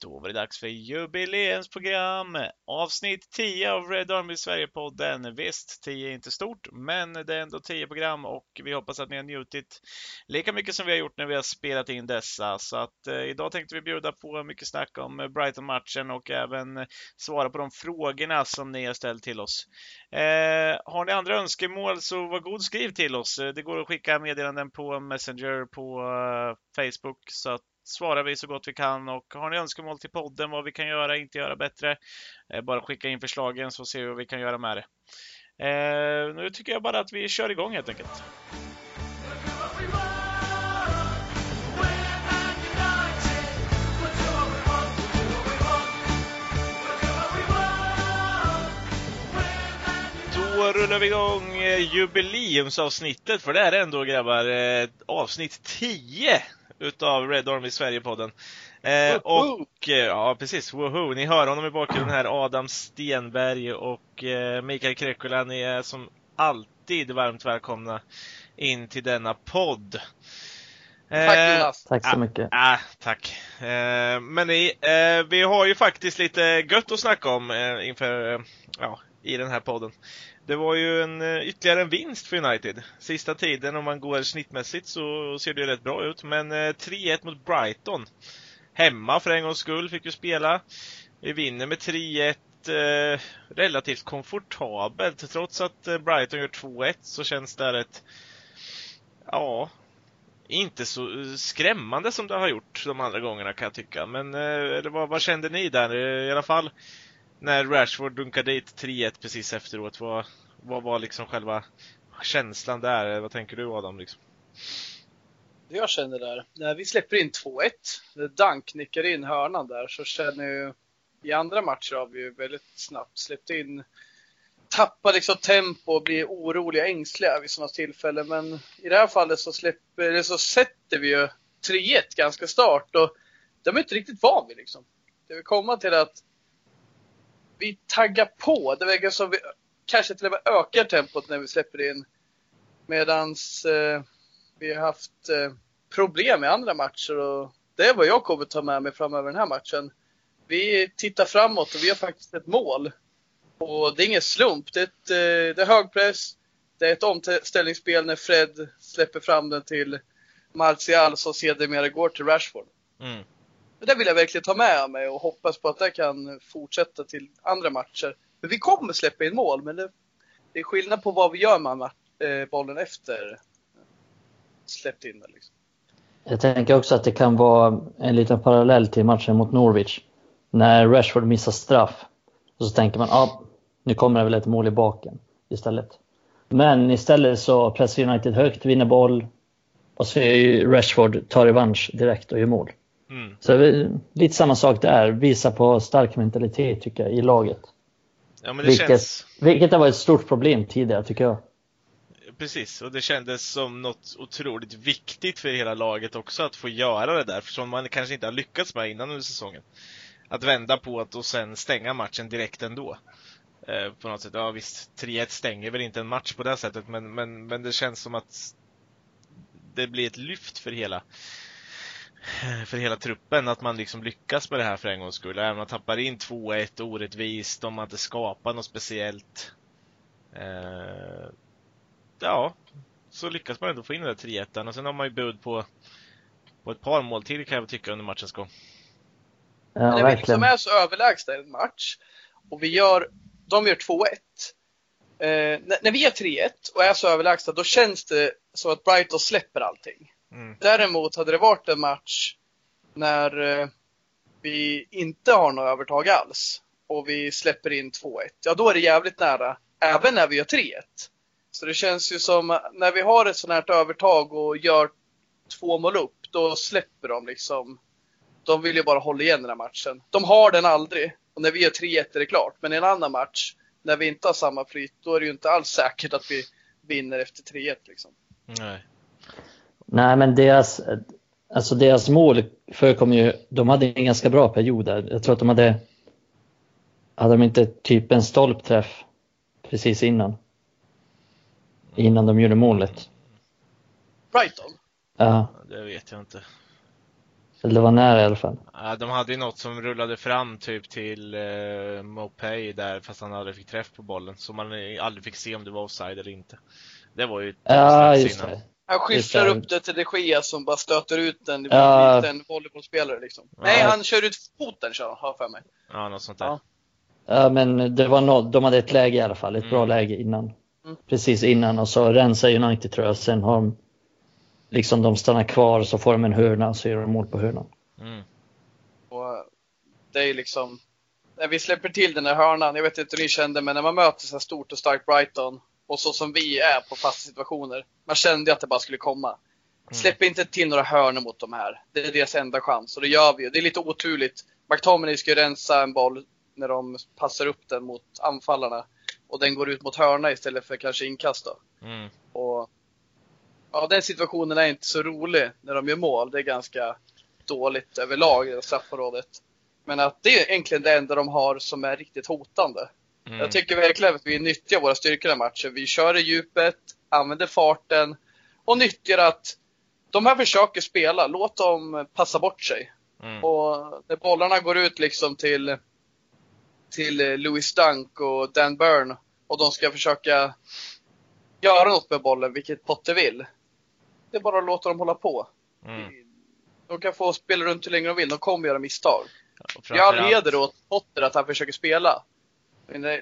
Då var det dags för jubileumsprogram. Avsnitt 10 av Red Army Sverige-podden. Visst, 10 är inte stort, men det är ändå 10 program och vi hoppas att ni har njutit lika mycket som vi har gjort när vi har spelat in dessa. Så att eh, idag tänkte vi bjuda på mycket snack om eh, Brighton-matchen och även svara på de frågorna som ni har ställt till oss. Eh, har ni andra önskemål så var god skriv till oss. Eh, det går att skicka meddelanden på Messenger på eh, Facebook så att svarar vi så gott vi kan och har ni önskemål till podden vad vi kan göra, inte göra bättre, eh, bara skicka in förslagen så ser vi vad vi kan göra med det. Eh, nu tycker jag bara att vi kör igång helt enkelt. Då rullar vi igång eh, jubileumsavsnittet, för det är ändå grabbar avsnitt 10 utav Red Army Sverige-podden. Eh, och, eh, ja precis, woho! Ni hör honom i bakgrunden här, Adam Stenberg och eh, Mikael Krekula. Ni är som alltid varmt välkomna in till denna podd. Tack Jonas! Tack så mycket! Ah, ah, tack! Eh, men ni, eh, vi har ju faktiskt lite gött att snacka om eh, inför, ja, i den här podden. Det var ju en, eh, ytterligare en vinst för United. Sista tiden om man går snittmässigt så ser det rätt bra ut. Men eh, 3-1 mot Brighton. Hemma för en gångs skull fick ju spela. Vi vinner med 3-1 eh, relativt komfortabelt. Trots att eh, Brighton gör 2-1 så känns det rätt, ja, inte så skrämmande som det har gjort de andra gångerna kan jag tycka. Men eh, vad, vad kände ni där? I alla fall när Rashford dunkade dit 3-1 precis efteråt, vad, vad var liksom själva känslan där? Vad tänker du Adam? Liksom? Det jag känner där, när vi släpper in 2-1, när Dunk nickar in hörnan där, så känner jag i andra matcher har vi ju väldigt snabbt släppt in tappar liksom tempo och blir oroliga, ängsliga vid sådana tillfällen. Men i det här fallet så, släpper, så sätter vi ju 3-1 ganska start och de är inte riktigt van vid liksom. Det vill komma till att vi taggar på. Det verkar som vi kanske till och med ökar tempot när vi släpper in. Medans eh, vi har haft eh, problem i andra matcher och det är vad jag kommer ta med mig framöver den här matchen. Vi tittar framåt och vi har faktiskt ett mål. Och det är ingen slump. Det är, ett, eh, det är hög press. Det är ett omställningsspel när Fred släpper fram den till Martial som sedermera går till Rashford. Mm. Det vill jag verkligen ta med mig och hoppas på att det kan fortsätta till andra matcher. Men vi kommer släppa in mål, men det, det är skillnad på vad vi gör med eh, bollen efter släppt in den. Liksom. Jag tänker också att det kan vara en liten parallell till matchen mot Norwich. När Rashford missar straff. Och så tänker man, att ah, nu kommer det väl ett mål i baken istället. Men istället så pressar United högt, vinner boll och så är ju Rashford tar revansch direkt och gör mål. Mm. Så lite samma sak där, visa på stark mentalitet tycker jag i laget. Ja, vilket, känns... vilket har varit ett stort problem tidigare tycker jag. Precis, och det kändes som något otroligt viktigt för hela laget också att få göra det där, som man kanske inte har lyckats med innan under säsongen. Att vända på det och sen stänga matchen direkt ändå. Eh, på något sätt, ja visst, 3-1 stänger väl inte en match på det sättet, men, men, men det känns som att det blir ett lyft för hela för hela truppen att man liksom lyckas med det här för en gångs skull. Även om man tappar in 2-1 orättvist, om man inte skapar något speciellt. Eh, ja, så lyckas man ändå få in den där 3-1 och sen har man ju bud på, på ett par mål till kan jag tycka under matchens gång. Ja, Men när vi liksom är så överlägsna i en match och vi gör, de gör 2-1. Eh, när, när vi är 3-1 och är så överlägsna då känns det som att Brighton släpper allting. Mm. Däremot hade det varit en match när eh, vi inte har något övertag alls och vi släpper in 2-1, ja då är det jävligt nära, även när vi gör 3-1. Så det känns ju som när vi har ett sånt här övertag och gör två mål upp, då släpper de liksom. De vill ju bara hålla igen den här matchen. De har den aldrig. Och när vi gör 3-1 är det klart. Men i en annan match, när vi inte har samma flyt, då är det ju inte alls säkert att vi vinner efter 3-1 liksom. Nej. Nej, men deras, alltså deras mål förekom ju, de hade en ganska bra period där. Jag tror att de hade, hade de inte typ en stolpträff precis innan? Innan de gjorde målet. Brighton? Ja. Det vet jag inte. Eller det var nära i alla fall. Ja, de hade ju något som rullade fram typ till uh, Mopay där fast han aldrig fick träff på bollen. Så man aldrig fick se om det var offside eller inte. Det var ju Ja, just det. Han skyfflar upp det till de Gea som bara stöter ut den. Det Ja. en volleybollspelare liksom. Nej, han kör ut foten kör han, har för mig. Ja, något sånt där. Ja. Ja, men det var något, de hade ett läge i alla fall, ett bra Mm. läge innan. Mm. Precis innan och så rensar United tror jag, sen har de liksom de stannar kvar så får de en hörna och så gör de mål på hörnan. Mm. Och det är liksom, när vi släpper till den här hörnan, jag vet inte hur ni kände, men när man möter så här stort och starkt Brighton och så som vi är på fasta situationer, man kände att det bara skulle komma. Släpp inte till några hörnor mot de här. Det är deras enda chans och det gör vi. Det är lite oturligt. McTominay ska ju rensa en boll när de passar upp den mot anfallarna och den går ut mot hörna istället för kanske inkast då. Mm. Och ja, den situationen är inte så rolig när de gör mål. Det är ganska dåligt överlag i straffområdet. Men att det är egentligen det enda de har som är riktigt hotande. Mm. Jag tycker verkligen att vi nyttjar våra styrkor i matchen. Vi kör i djupet, använder farten och nyttjar att de här försöker spela. Låt dem passa bort sig. Mm. Och när bollarna går ut liksom till, till Louis Dunk och Dan Burn och de ska försöka göra något med bollen, vilket Potter vill. Det är bara att låta dem hålla på. Mm. De kan få spela runt hur länge de vill, de kommer göra misstag. Jag all heder åt Potter att han försöker spela.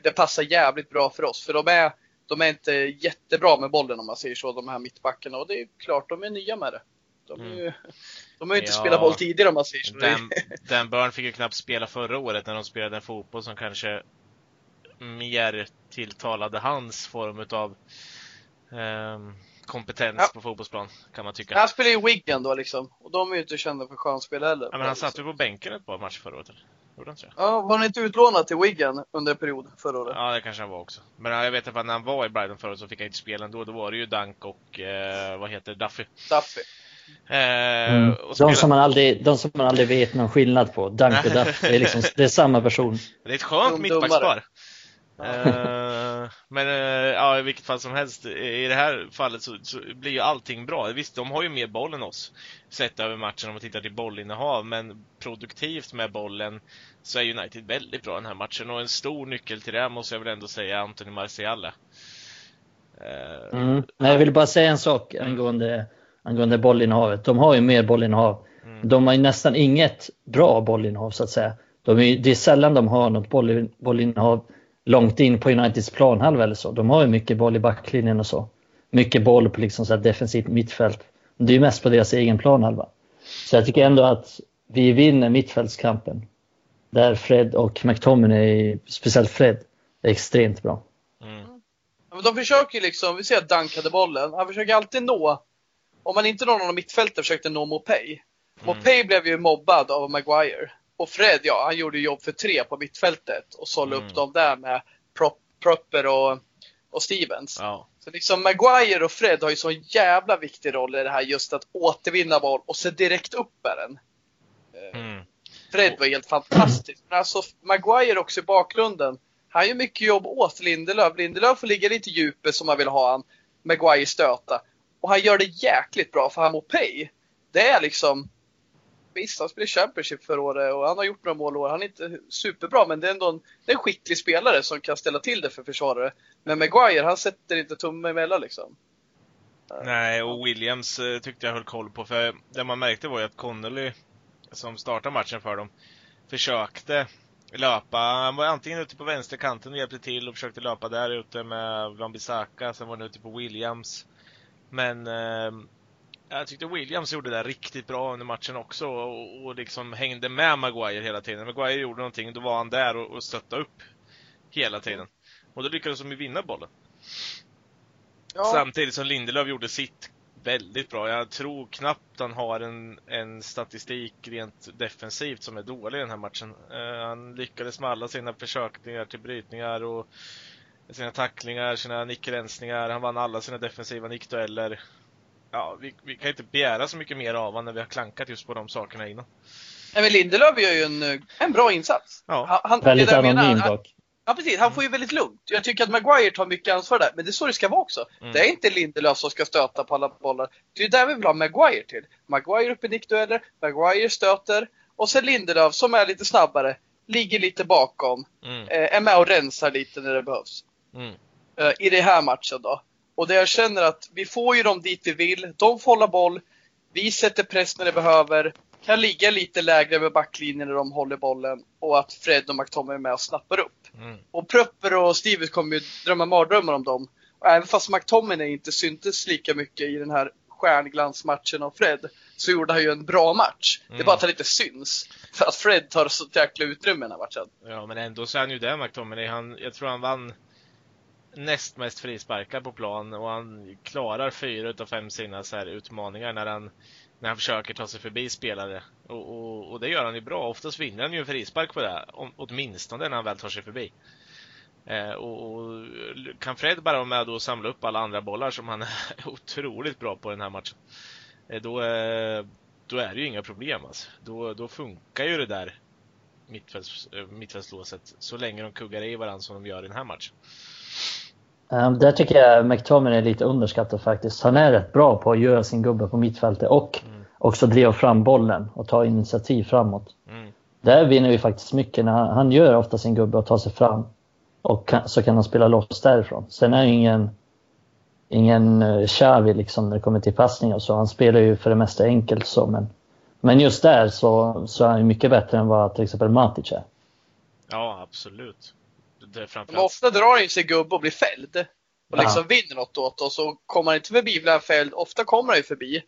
Det, passar jävligt bra för oss, för de är, de är inte jättebra med bollen om man säger så, de här mittbackarna. Och det är klart, de är nya med det. De, är ju, de har ju inte Ja. spelat boll tidigare om man säger så. Dan, Dan Burn fick ju knappt spela förra året när de spelade en fotboll som kanske mer tilltalade hans form utav ehm, kompetens Ja. på fotbollsplan, kan man tycka. Han spelar ju Wigan då liksom. Och de är ju inte kända för skönspel heller. Ja, men han satt ju på bänken ett par matcher förra året. eller? Gjorde han inte det? Ja, var han inte utlånad till Wigan under en period förra året? Ja, det kanske han var också. Men ja, jag vet att när han var i Brighton förut så fick han inte spela ändå. Då var det ju Dunk och, eh, vad heter Duffy. Duffy. Eh, Mm. och De, som man aldrig, de som man aldrig vet någon skillnad på, Dunk och Duff, det är, liksom, det är samma person. Det är ett skönt De mittbackspar. Eh, men eh, ja, i vilket fall som helst, i det här fallet så, så blir ju allting bra. Visst, de har ju mer boll än oss, sett över matchen om man tittar till bollinnehav, men produktivt med bollen så är United väldigt bra den här matchen och en stor nyckel till det måste jag väl ändå säga Anthony Martial. Eh, Mm. Men jag vill bara säga en sak angående, angående bollinnehavet. De har ju mer bollinnehav. Mm. De har ju nästan inget bra bollinnehav så att säga. De är, det är sällan de har något boll, bollinnehav långt in på Uniteds planhalva eller så. De har ju mycket boll i backlinjen och så. Mycket boll på liksom så här defensivt mittfält. Det är ju mest på deras egen planhalva. Så jag tycker ändå att vi vinner mittfältskampen. Där Fred och McTominay, speciellt Fred, är extremt bra. Mm. De försöker ju liksom, vi ser att Dunk hade bollen. Han försöker alltid nå, om man inte någon av mittfälten försökte nå Mopay. Mopay blev ju mobbad av Maguire. Och Fred, ja, han gjorde jobb för tre på mittfältet och sållade Mm. upp dem där med Prop, Propper och, och Stevens. Ja. Så liksom Maguire och Fred har ju så jävla viktig roll i det här just att återvinna boll och se direkt upp med den. Mm. Fred var helt fantastisk. Men alltså Maguire också i bakgrunden. Han gör mycket jobb åt Lindelöf. Lindelöf får ligga lite djupet som man vill ha han. Maguire stöta. Och han gör det jäkligt bra för han Mopay. Det är liksom Visst, han spelade Championship förra året och han har gjort några mål i år. Han är inte superbra, men det är ändå en, det är en skicklig spelare som kan ställa till det för försvarare. Men Maguire, han sätter inte tummen emellan liksom. Nej, och Williams eh, tyckte jag höll koll på, för det man märkte var ju att Connolly, som startade matchen för dem, försökte löpa. Han var antingen ute på vänsterkanten och hjälpte till och försökte löpa där ute med Wan-Bissaka, sen var han ute på Williams. Men eh, jag tyckte Williams gjorde det där riktigt bra under matchen också och, och liksom hängde med Maguire hela tiden. Maguire gjorde någonting, då var han där och, och stöttade upp hela tiden. Och då lyckades de ju vinna bollen. Ja, Samtidigt som Lindelöf gjorde sitt väldigt bra. Jag tror knappt han har en, en statistik rent defensivt som är dålig i den här matchen. Eh, han lyckades med alla sina försökningar till brytningar och sina tacklingar, sina nickrensningar. Han vann alla sina defensiva nickdueller. Ja, vi, vi kan inte begära så mycket mer av honom när vi har klankat just på de sakerna innan. Nej, men Lindelöf gör ju en, en bra insats. Ja. Han, han, Väldigt anonym dock. Ja precis, han får ju väldigt lugnt. Jag tycker att Maguire tar mycket ansvar där, men det är så det ska vara också. Mm. Det är inte Lindelöf som ska stöta på alla bollar. Det är där vi vill ha Maguire till. Maguire upp i nickdueller, Maguire stöter och sen Lindelöf som är lite snabbare, ligger lite bakom, Mm. eh, är med och rensar lite när det behövs. Mm. eh, i den här matchen då. Och där jag känner att vi får ju dem dit vi vill. De får hålla boll. Vi sätter press när det behöver. Kan ligga lite lägre med backlinjen när de håller bollen. Och att Fred och McTominay är med och snappar upp. Mm. Och Pröpper och Stevens kommer ju drömma mardrömmar om dem. Och även fast McTominay inte syntes lika mycket i den här stjärnglansmatchen av Fred. Så gjorde han ju en bra match. Det är Mm. bara att han inte syns. För att Fred tar så jäkla utrymme i den här matchen. Ja, men ändå så är han ju där, McTominay. Han, jag tror han vann näst mest frisparkar på plan och han klarar fyra utav fem sina så här utmaningar när han, när han försöker ta sig förbi spelare. Och, och, och det gör han ju bra. Oftast vinner han ju en frispark på det, om, åtminstone när han väl tar sig förbi. Eh, och, och kan Fred bara vara med då och samla upp alla andra bollar som han är otroligt bra på den här matchen. Eh, då, eh, då är det ju inga problem alltså. Då, då funkar ju det där mittfälts, eh, mittfältslåset så länge de kuggar i varandra som de gör i den här matchen. Um, där tycker jag McTominay är lite underskattad faktiskt. Han är rätt bra på att göra sin gubbe på mittfältet och Mm. också driva fram bollen och ta initiativ framåt. Mm. Där vinner vi faktiskt mycket när han, han gör ofta sin gubbe och tar sig fram. Och kan, så kan han spela loss därifrån. Sen är ingen, ingen uh, Xavi liksom när det kommer till passningar och så. Han spelar ju för det mesta enkelt så men, men just där så, så är han mycket bättre än vad till exempel Matic är. Ja, absolut. Det är Men framförallt... ofta drar han ju sig gubbe och blir fälld. Och Ja. liksom vinner något åt oss. Och kommer han inte förbi blir han fälld. Ofta kommer han ju förbi.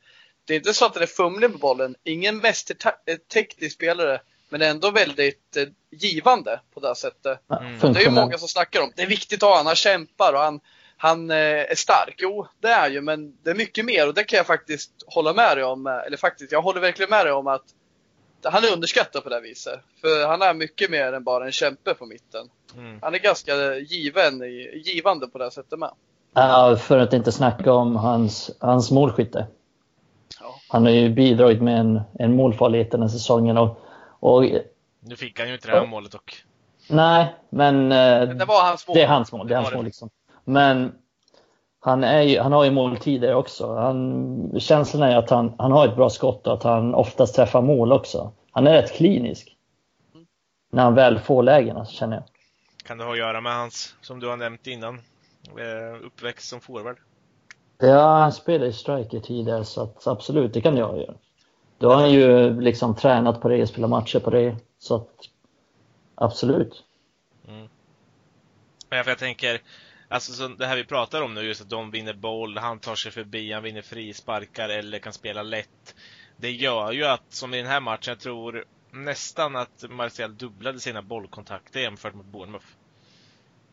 Det är inte så att han är fumlig på bollen. Ingen mästerteknisk spelare. Men ändå väldigt eh, givande på det här sättet. Mm. Det är ju många som snackar om det är viktigt att ha han. Han kämpar och han, han eh, är stark. Jo, det är ju. Men det är mycket mer. Och det kan jag faktiskt hålla med dig om. eh, Eller faktiskt, jag håller verkligen med dig om att han är underskattad på det här viset. För han är mycket mer än bara en kämpe på mitten. Mm. Han är ganska given, i- givande på det här sättet med. Ja, för att inte snacka om hans, hans målskytte. Ja. Han har ju bidragit med en, en målfarlighet den här säsongen. Och, och, Nu fick han ju inte det här målet dock. nej, men eh, Men det var hans mål. det är hans mål. Det är hans det. mål liksom. Men han, är ju, han har ju måltider också. Han, känslan är att han, han har ett bra skott och att han oftast träffar mål också. Han är rätt klinisk. När han väl får lägena, känner jag. Kan det ha att göra med hans, som du har nämnt innan, eh, uppväxt som forward? Ja, han spelade i striker tidigare så att absolut, det kan jag göra. Då har han ju liksom tränat på det, spelat matcher på det. Så att absolut. Ja, för jag tänker, alltså så det här vi pratar om nu, just att de vinner boll, han tar sig förbi, han vinner frisparkar eller kan spela lätt. Det gör ju att, som i den här matchen, jag tror nästan att Martial dubblade sina bollkontakter jämfört med Bournemouth.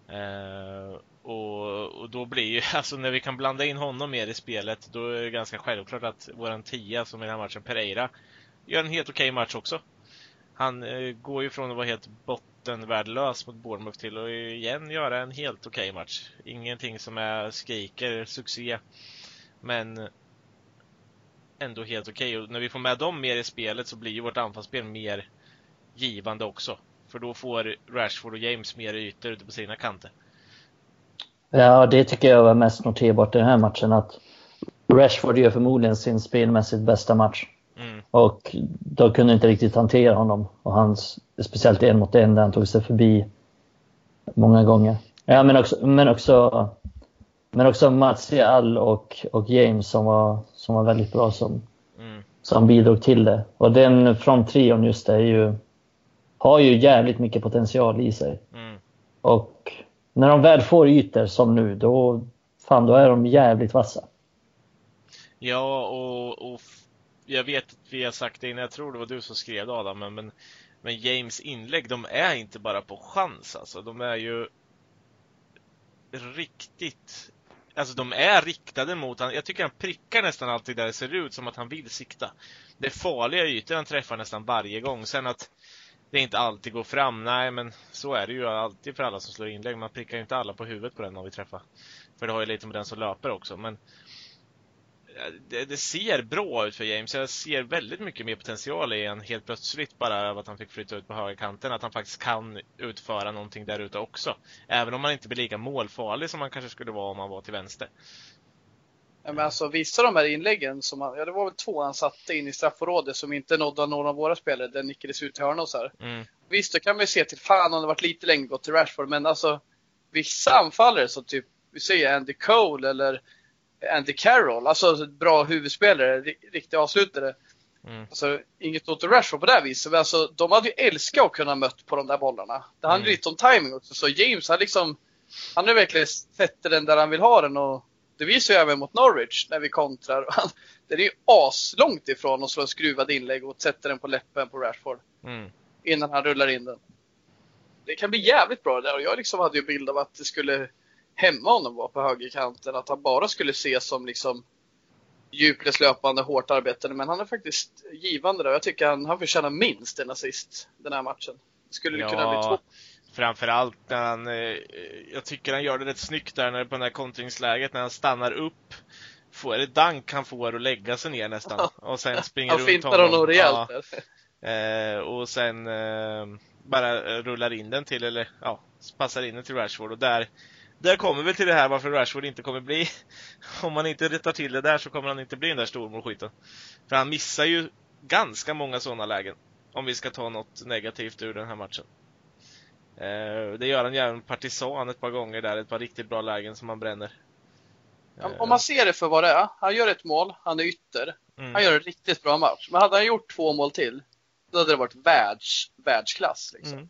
Eh, och, och då blir ju, alltså när vi kan blanda in honom mer i spelet, då är det ganska självklart att våran tia, som i den här matchen, Pereira, gör en helt okej match också. Han eh, går ju från att vara helt bottenvärdelös mot Bournemouth till att igen göra en helt okej match. Ingenting som är skriker succé. Men ändå helt okej. Och när vi får med dem mer i spelet så blir ju vårt anfallsspel mer givande också. För då får Rashford och James mer ytor ute på sina kanter. Ja, det tycker jag var mest noterbart i den här matchen. Att Rashford gör förmodligen sin spelmässigt bästa match. Och de kunde inte riktigt hantera honom. Och hans, speciellt en mot en där han tog sig förbi många gånger. Ja, men också, men också, men också Martial och, och James som var, som var väldigt bra som, Mm. som bidrog till det. Och den från trion just är ju, har ju jävligt mycket potential i sig. Mm. Och när de väl får ytor som nu, då, fan, då är de jävligt vassa. Ja, och, och jag vet att vi har sagt det innan, jag tror det var du som skrev det Adam, men, men, men James inlägg, de är inte bara på chans alltså. De är ju riktigt, alltså de är riktade mot han. Jag tycker han prickar nästan alltid där det ser ut som att han vill sikta. Det är farliga ytor han träffar nästan varje gång. Sen att det inte alltid går fram, nej men så är det ju alltid för alla som slår inlägg. Man prickar ju inte alla på huvudet på den man vi träffar. För det har ju lite med den som löper också, men det, det, ser bra ut för James. Jag ser väldigt mycket mer potential i en helt plötsligt bara av att han fick flytta ut på högerkanten. Att han faktiskt kan utföra någonting där ute också. Även om han inte blir lika målfarlig som han kanske skulle vara om han var till vänster. Ja, men alltså vissa av de här inläggen, som han, ja det var väl två han satte in i straffområdet som inte nådde någon av våra spelare. Den nickades ut till hörna och så här. Mm. Visst, då kan man ju se till fan om det varit lite längre gått till Rashford, men alltså vissa anfallare som typ, vi säger Andy Cole eller Andy Carroll, alltså bra huvudspelare, riktiga avslutare. Mm. Alltså, inget åt Rashford på det viset, men alltså, de hade ju älskat att kunna mött på de där bollarna. Det handlar mm. lite om timing också, så James han liksom, han har verkligen sätter den där han vill ha den och det visar ju även mot Norwich när vi kontrar. det är ju aslångt ifrån att slå en skruvad inlägg och sätta den på läppen på Rashford. Mm. Innan han rullar in den. Det kan bli jävligt bra där och jag liksom hade ju bild av att det skulle hämma honom var på högerkanten. Att han bara skulle ses som liksom djupledslöpande, hårt arbetande. Men han är faktiskt givande där. Jag tycker han, han förtjänar minst en assist den här matchen. Skulle det ja, kunna bli två? Framförallt när han, eh, jag tycker han gör det rätt snyggt där när, på det här kontringsläget när han stannar upp. Får, är det dank han får att lägga sig ner nästan? Och sen springer han runt honom. Han honom rejält. Ja. Eh, och sen eh, bara rullar in den till, eller ja, passar in den till Rashford och där där kommer vi till det här varför Rashford inte kommer bli, om man inte rättar till det där så kommer han inte bli den där stormålskytten. För han missar ju ganska många sådana lägen. Om vi ska ta något negativt ur den här matchen. Eh, det gör han även Partisan ett par gånger där, ett par riktigt bra lägen som han bränner. Om man ser det för vad det är, han gör ett mål, han är ytter. Mm. Han gör en riktigt bra match. Men hade han gjort två mål till, då hade det varit världs, världsklass. Liksom. Mm.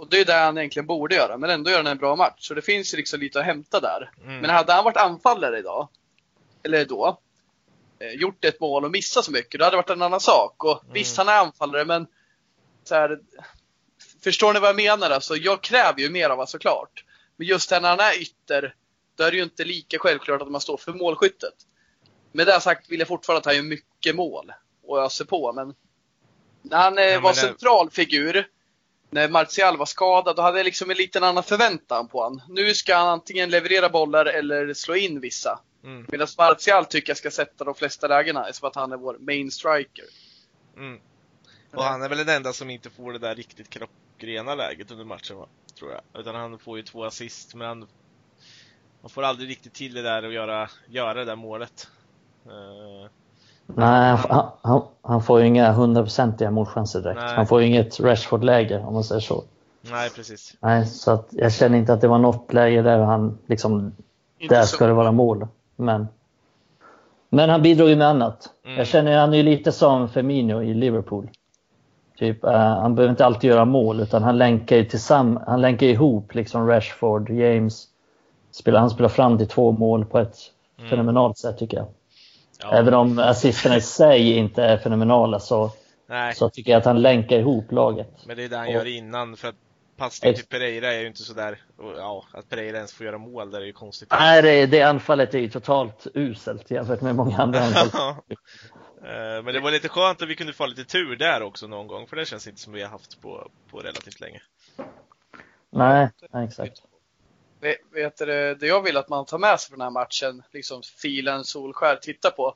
Och det är det han egentligen borde göra, men ändå gör han en bra match. Så det finns ju liksom lite att hämta där. Mm. Men hade han varit anfallare idag, eller då, eh, gjort ett mål och missat så mycket, då hade det varit en annan sak. Och mm. visst, han är anfallare, men så här, förstår ni vad jag menar? Alltså, jag kräver ju mer av honom såklart. Men just när han är ytter, då är det ju inte lika självklart att man står för målskyttet. Med det sagt vill jag fortfarande att han gör mycket mål och öser på, men när han eh, ja, var central figur när Martial var skadad, då hade jag liksom en liten annan förväntan på honom. Nu ska han antingen leverera bollar eller slå in vissa. Mm. Medan Martial tycker jag ska sätta de flesta lägena, eftersom att han är vår main striker. Mm. Och han är väl den enda som inte får det där riktigt klockrena läget under matchen, va? tror jag. Utan han får ju två assist, men han, han får aldrig riktigt till det där och göra, göra det där målet. Uh, Nej, han, han, han, får ju inga hundraprocentiga målchanser direkt. Nej. Han får ju inget Rashford-läge om man säger så. Nej, precis. Nej, så att jag känner inte att det var något läge där han liksom, inte där så. ska det vara mål. Men, men han bidrog ju med annat. Mm. Jag känner han är lite som Firmino i Liverpool. Typ, uh, han behöver inte alltid göra mål utan han länkar ju tillsammans, han länkar ihop liksom Rashford, James. Spelar, han spelar fram till två mål på ett mm. fenomenalt sätt tycker jag. Ja. Även om assisterna i sig inte är fenomenala så, så tycker jag att han länkar ihop laget. Men det är det han och, gör innan. För att passning till Pereira är ju inte sådär, ja, att Pereira ens får göra mål där är ju konstigt. Nej, det, det anfallet är ju totalt uselt jämfört med många andra anfall. Eh, men det var lite skönt att vi kunde få lite tur där också någon gång, för det känns inte som vi har haft på, på relativt länge. Nej, nej exakt. Vet du, det jag vill att man tar med sig från den här matchen, liksom filen Solskär tittar på,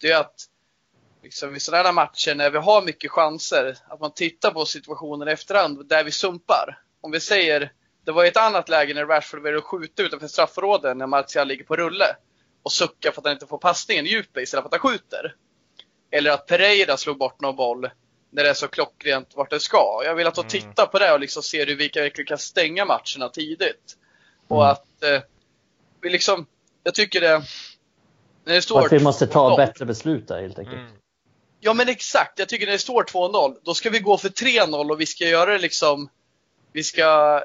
det är att liksom, i sådana här matcher när vi har mycket chanser, att man tittar på situationen i efterhand där vi sumpar. Om vi säger, det var ett annat läge när Rashford väljer att skjuta utanför straffområdet när Martial ligger på rulle och suckar för att han inte får passningen i djupet istället för att han skjuter. Eller att Pereira slog bort någon boll när det är så klockrent vart det ska. Jag vill att de mm. tittar på det och liksom ser hur vi verkligen kan stänga matcherna tidigt. Och mm. att eh, vi liksom, jag tycker det, när det står att vi måste ta bättre beslut där helt enkelt. Mm. Ja men exakt, jag tycker när det står 2-0, då ska vi gå för 3-0 och vi ska göra det liksom, vi ska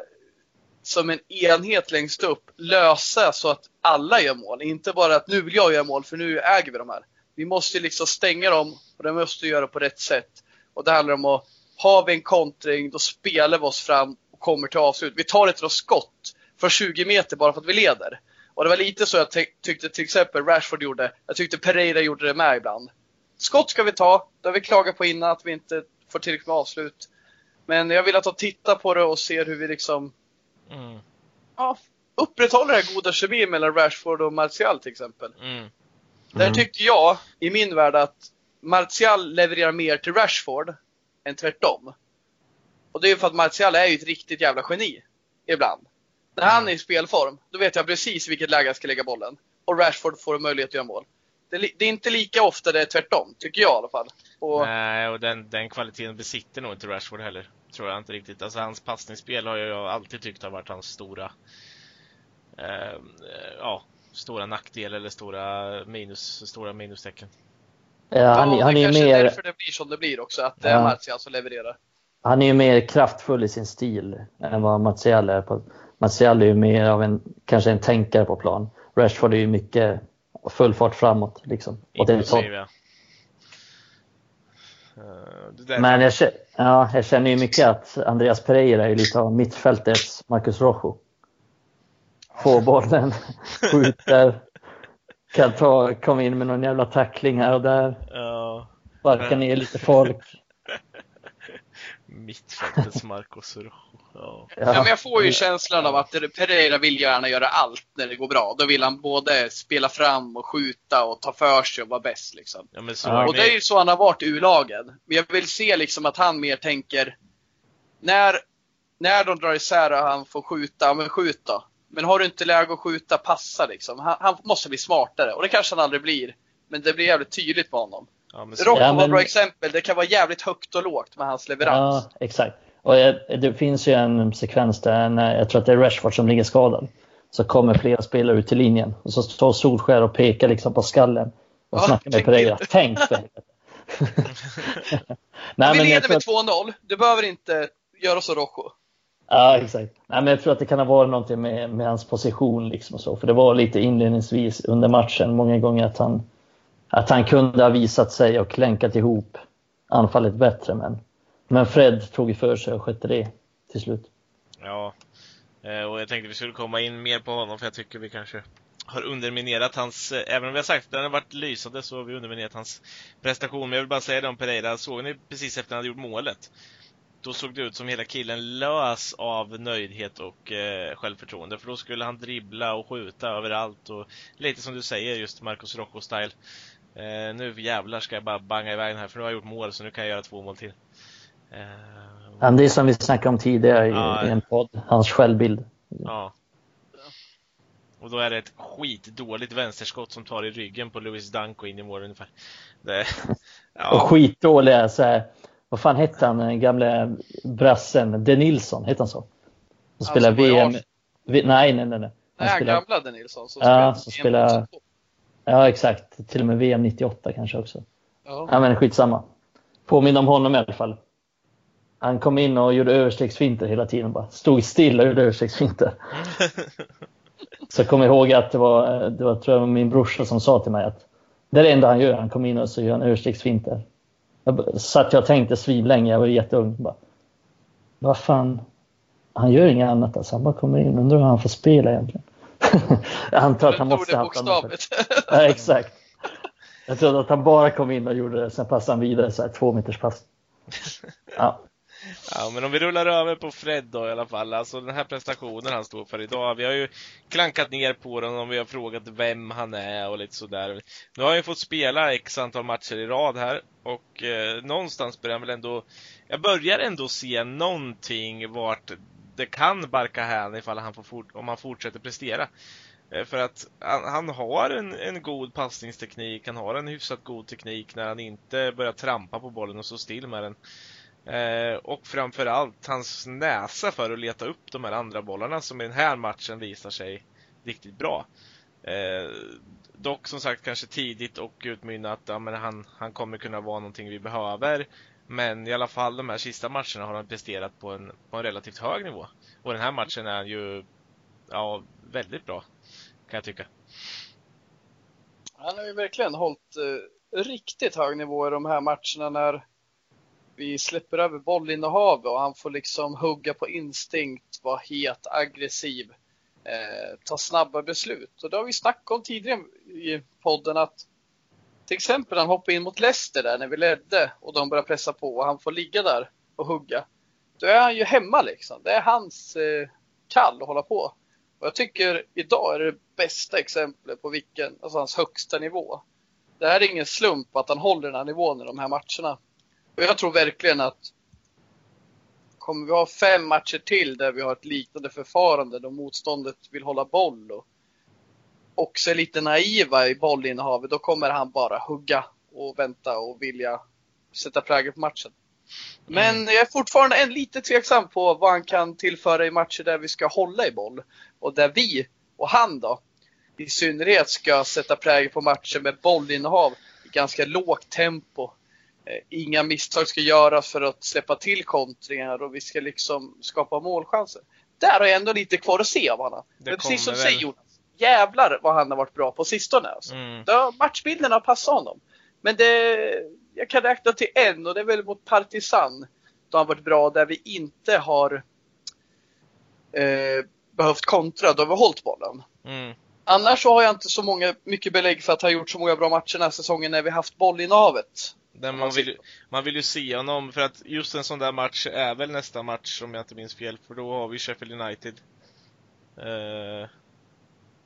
som en enhet längst upp lösa så att alla gör mål. Inte bara att nu vill jag göra mål för nu äger vi de här. Vi måste liksom stänga dem och det måste vi göra på rätt sätt. Och det handlar om att, har vi en kontring då spelar vi oss fram och kommer till avslut. Vi tar ett skott för 20 meter bara för att vi leder. Och det var lite så jag tyckte till exempel Rashford gjorde. Jag tyckte Pereira gjorde det med ibland. Skott ska vi ta. Det har vi klagat på innan att vi inte får tillräckligt med avslut. Men jag vill att de tittar på det och ser hur vi liksom mm. ja, upprätthåller den goda kemin mellan Rashford och Martial till exempel. Mm. Där Mm. tycker jag, i min värld, att Martial levererar mer till Rashford än tvärtom. Och det är ju för att Martial är ju ett riktigt jävla geni. Ibland. När han är i spelform, då vet jag precis vilket läge jag ska lägga bollen. Och Rashford får möjlighet att göra mål. Det det är inte lika ofta det är tvärtom, tycker jag i alla fall. Och, Nej, och den, den kvaliteten besitter nog inte Rashford heller. Tror jag inte riktigt. Alltså hans passningsspel har jag alltid tyckt har varit hans stora, eh, ja, stora nackdel eller stora minus, stora minustecken. Ja, han, ja, han, det är ju kanske mer, därför det blir som det blir också, att det är Ja. Martial som levererar. han är ju mer kraftfull i sin stil än vad Martial är. På. Martial är ju mer av en, kanske en tänkare på plan. Rashford är ju mycket full fart framåt liksom. Impulsiv, ja. Eh, Men jag, ja, jag känner ju mycket att Andreas Pereira är lite av mittfältets Marcus Rojo. Får bollen, skjuter, kan ta, komma in med någon jävla tackling här och där, sparka ner lite folk. Mittfältets Marcos Rojo. Ja. Ja, men jag får ju känslan av att Pereira vill gärna göra allt när det går bra. Då vill han både spela fram och skjuta och ta för sig och vara bäst liksom. ja, men så Ja. Och det är ju så han har varit i U-lagen. Men jag vill se liksom att han mer tänker, när, när de drar isär och han får skjuta, ja, men skjut då. Men har du inte läge att skjuta, passa liksom. Han, han måste bli smartare och det kanske han aldrig blir. Men det blir jävligt tydligt på honom. Ja, men Rocco Ja, var ett bra exempel. Det kan vara jävligt högt och lågt med hans leverans. Ja, exakt. Och eh, det finns ju en sekvens där, när, jag tror att det är Rashford som ligger skadad. Så kommer flera spelare ut till linjen och så står Solskär och pekar liksom på skallen och Ja, snackar med Pereira. Tänk för helvete. Nej, vi leder med att- 2-0. Du behöver inte göra så Rojo. Ja, exakt. Nej, men jag tror att det kan ha varit någonting med, med hans position. Liksom och så. För det var lite inledningsvis under matchen många gånger att han, att han kunde ha visat sig och länkat ihop anfallet bättre. Men, men Fred tog ju för sig och skötte det till slut. ja. Eh, och jag tänkte vi skulle komma in mer på honom för jag tycker vi kanske har underminerat hans, eh, även om vi har sagt att den har varit lysande så har vi underminerat hans prestation. Men jag vill bara säga det om Pereira, såg ni precis efter han hade gjort målet? Då såg det ut som hela killen lös av nöjdhet och eh, självförtroende. För då skulle han dribbla och skjuta överallt och lite som du säger, just Marcos Rocco-style. Eh, nu jävlar ska jag bara banga iväg den här för nu har jag gjort mål så nu kan jag göra två mål till. Eh, det är som vi snackade om tidigare i, Ja. i en podd, hans självbild. Ja. Och då är det ett skitdåligt vänsterskott som tar i ryggen på Louis Dunk och in i mål ungefär. Det, Och ja, skitdåliga så här, vad fan hette han, den gamla brassen, De Nilsson, hette han så? Som spelar VM. Nej, nej, nej. nej. Han Nej, han spelar- gamla Den Nilsson som Ja, spelar som EM spelar- 2002. Ja, exakt. Till och med VM 98 kanske också. Ja. Ja, men skitsamma. Påminner om honom i alla fall. Han kom in och gjorde överstegsfinter hela tiden. Bara stod still och gjorde överstegsfinter. Så kommer ihåg att det var, det var tror jag, min brorsa som sa till mig att det är det enda han gör. Han kom in och så gör han överstegsfinter. Jag satt jag och tänkte svinlänge. Jag var jätteung. Bara, Vad fan. Han gör inget annat. Alltså. Han bara kommer in. Undrar hur han får spela egentligen. Jag antar att han måste ha haft. Ja, exakt. Jag trodde att han bara kom in och gjorde det, sen passade han vidare så här två meters pass. Ja, ja, men om vi rullar över på Fred då i alla fall. Alltså den här prestationen han står för idag. Vi har ju klankat ner på den och vi har frågat vem han är och lite sådär. Nu har han ju fått spela x antal matcher i rad här och eh, någonstans börjar han väl ändå Jag börjar ändå se någonting vart det kan barka hän ifall han får fort, om han fortsätter prestera. Eh, för att han, han har en, en god passningsteknik, han har en hyfsat god teknik när han inte börjar trampa på bollen och stå still med den. Eh, och framförallt hans näsa för att leta upp de här andra bollarna som i den här matchen visar sig riktigt bra. Eh, dock som sagt kanske tidigt och utmynna att ja, men han, han kommer kunna vara någonting vi behöver. Men i alla fall de här sista matcherna har han presterat på en, på en relativt hög nivå. Och den här matchen är han ju ja, väldigt bra, kan jag tycka. Han har ju verkligen hållit eh, riktigt hög nivå i de här matcherna när vi släpper över bollinnehav och han får liksom hugga på instinkt, vara het, aggressiv, eh, ta snabba beslut. Och det har vi snackat om tidigare i podden att till exempel han hoppade in mot Leicester där när vi ledde och de började pressa på och han får ligga där och hugga. Då är han ju hemma liksom. Det är hans eh, kall att hålla på. Och jag tycker idag är det det bästa exemplet på vilken, alltså hans högsta nivå. det här är ingen slump att han håller den här nivån i de här matcherna. Och jag tror verkligen att kommer vi ha fem matcher till där vi har ett liknande förfarande då motståndet vill hålla boll och också är lite naiva i bollinnehavet, då kommer han bara hugga och vänta och vilja sätta prägel på matchen. Men Mm. jag är fortfarande en lite tveksam på vad han kan tillföra i matcher där vi ska hålla i boll. Och där vi, och han då, i synnerhet ska sätta prägel på matcher med bollinnehav i ganska lågt tempo. Eh, Inga misstag ska göras för att släppa till kontringar och vi ska liksom skapa målchanser. Där har jag ändå lite kvar att se av honom. Det Men precis som du säger Jonas, jävlar vad han har varit bra på sistone alltså. Mm. Ja, matchbilden har passat honom. Men det, jag kan räkna till en och det är väl mot Partizan. Då han varit bra där vi inte har eh, behövt kontra, då har vi hållit bollen. Mm. Annars så har jag inte så många, mycket belägg för att han gjort så många bra matcher den här säsongen när vi haft bollinnehavet. Där man, vill, man vill ju se honom, för att just en sån där match är väl nästa match om jag inte minns fel, för då har vi Sheffield United. Eh,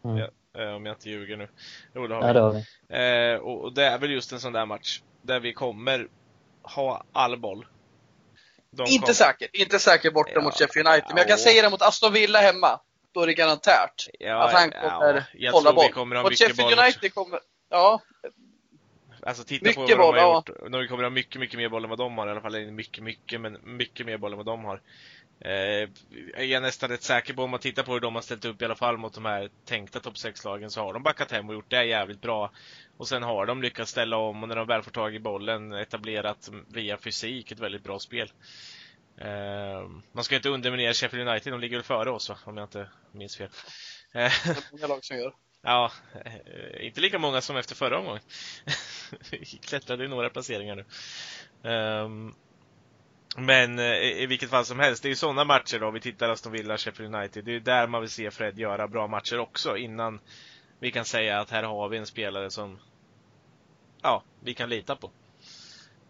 Mm. ja, eh, om jag inte ljuger nu. Jo, det har Ja, vi. det har vi. Eh, och, och det är väl just en sån där match där vi kommer ha all boll. De Inte kom- säker, inte säker borta Ja, mot Sheffield United. Men jag kan ja. säga det mot Aston Villa hemma. Då är det garanterat Ja, att han ja, kommer jag hålla boll. kommer Mot mycket Sheffield boll United kommer, ja, Alltså titta Mycket på vad boll, de har ja. gjort. De kommer ha mycket, mycket mer boll än vad de har i alla fall. Mycket, mycket, men mycket mer boll än vad de har. Eh, jag är nästan rätt säker på om man tittar på hur de har ställt upp i alla fall mot de här tänkta topp 6-lagen så har de backat hem och gjort det jävligt bra. Och sen har de lyckats ställa om och när de väl får tag i bollen etablerat via fysik ett väldigt bra spel. Eh, man ska inte underminera Sheffield United, de ligger väl före oss va? Om jag inte minns fel. Eh, det är många lag som gör. Ja, eh, inte lika många som efter förra omgången. Vi klättrade i några placeringar nu. Ehm, men eh, i vilket fall som helst, det är ju sådana matcher då, vi tittar Aston Villa, Sheffield United, det är ju där man vill se Fred göra bra matcher också innan vi kan säga att här har vi en spelare som ja, vi kan lita på.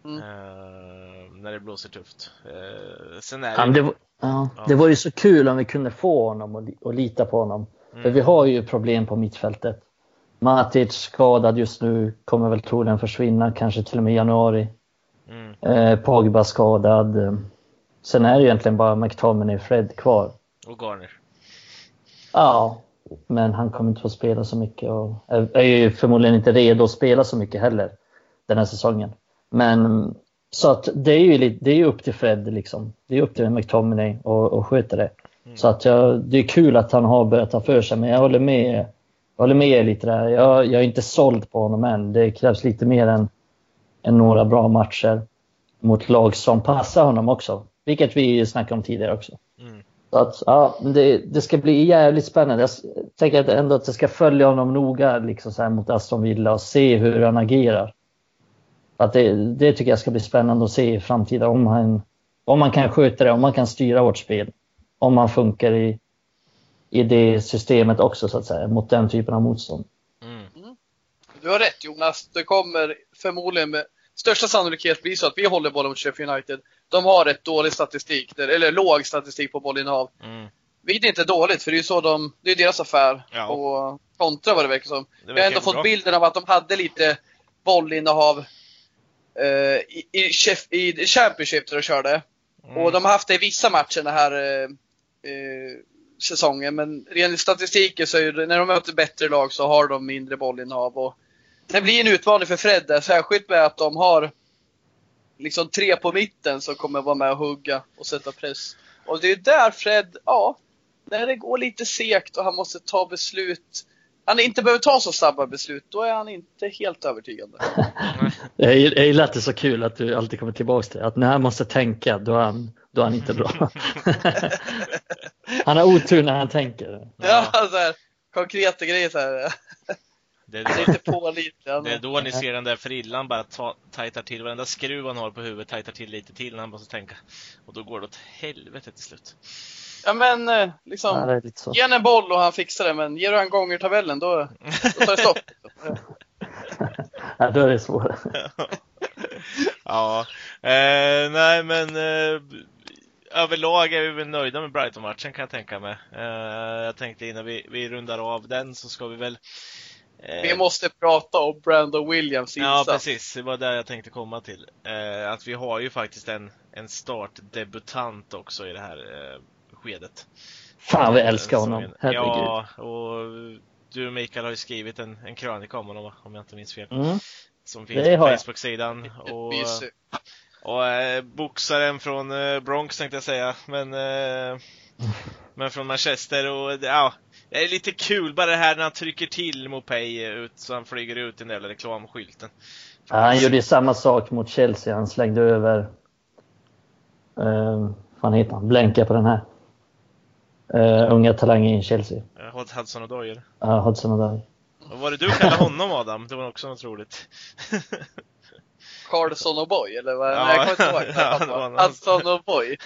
Mm. Ehm, när det blåser tufft. Ehm, sen är Ja, det... det, var- ja, Ja. det var ju så kul om vi kunde få honom och, och lita på honom. För Mm. vi har ju problem på mittfältet. Matic skadad just nu, kommer väl troligen försvinna, kanske till och med i januari. Eh, Pogba skadad. Sen är det egentligen bara McTominay och Fred kvar. och Garner. Ja, men han kommer inte få spela så mycket och är ju förmodligen inte redo att spela så mycket heller den här säsongen. Men så att det är ju, det är upp till Fred liksom. Det är upp till McTominay och, och sköta det. Mm. Så att jag, det är kul att han har börjat ta för sig, men jag håller med, jag håller med er lite där. Jag, jag är inte såld på honom än. Det krävs lite mer än, än några bra matcher mot lag som passar honom också. Vilket vi snackade om tidigare också. Mm. Så att, ja, det, det ska bli jävligt spännande. Jag tänker att ändå att jag ska följa honom noga liksom så här mot Aston Villa och se hur han agerar. Att det, det tycker jag ska bli spännande att se i framtiden. Om han, om man kan sköta det, om man kan styra vårt spel. Om han funkar i, i det systemet också så att säga, mot den typen av motstånd. Mm. Du har rätt Jonas. Det kommer förmodligen med största sannolikhet bli så att vi håller bollen mot Sheffield United. De har rätt dålig statistik, eller låg statistik på bollinnehav. Mm. Vilket inte är dåligt, för det är ju så de, det är deras affär. Ja. Och kontra vad det verkar som. Det Jag har ändå fått bra. bilden av att de hade lite bollinnehav eh, i, i, chef, i Championship där de körde. Mm. Och de har haft det i vissa matcher den här eh, eh, säsongen. Men i statistiken så är det, när de möter bättre lag så har de mindre bollinnehav. Och det blir en utmaning för Fred där, särskilt med att de har liksom tre på mitten som kommer vara med och hugga och sätta press. Och det är där Fred, ja, när det går lite segt och han måste ta beslut. Han inte behöver ta så snabba beslut, då är han inte helt övertygande. Jag gill- jag gillar att det är så kul att du alltid kommer tillbaka till det. Att när han måste tänka, då är han, då är han inte bra. han har otur när han tänker. Ja, så här, konkreta grejer så här. Det är, Lite pålitlig. det är då ni ser den där frillan bara ta, tajtar till. Varenda skruv han har på huvudet tajtar till lite till när han måste tänka. Och då går det åt helvete till slut. Ja men eh, Ja, liksom, det är lite så. ge en boll och han fixar det. Men ger du han gånger tabellen då, då tar det stopp. Ja, då är det svårare. ja, eh, nej men eh, överlag är vi väl nöjda med Brighton-matchen kan jag tänka mig. Eh, jag tänkte innan vi, vi rundar av den så ska vi väl Vi måste prata om Brandon Williams Ja, insats. precis. Det var där jag tänkte komma till. Eh, att vi har ju faktiskt en, en startdebutant också i det här eh, skedet. Fan vi Eh, älskar honom. Herregud. Ja, och du Mikael har ju skrivit en, en krönika om honom om jag inte minns fel. Mm. Som finns Det har på jag. Facebook-sidan. Och, och eh, boxaren från eh, Bronx tänkte jag säga. Men, eh, men från Manchester och ja, det är lite kul bara det här när han trycker till Mopay ut så han flyger ut den där jävla reklamskylten. Ja, han gjorde ju samma sak mot Chelsea. Han slängde över... Uh, vad heter han? Blänka på den här. Uh, unga talangen i Chelsea. Eh, Hudson och Doyle. Ja, Hudson och Doyle. Vad var det du kallade honom Adam? Det var också något roligt. Carlson och Boy, eller vad? Ja, Nej, jag kommer inte ihåg. ja, Hudson och Boy.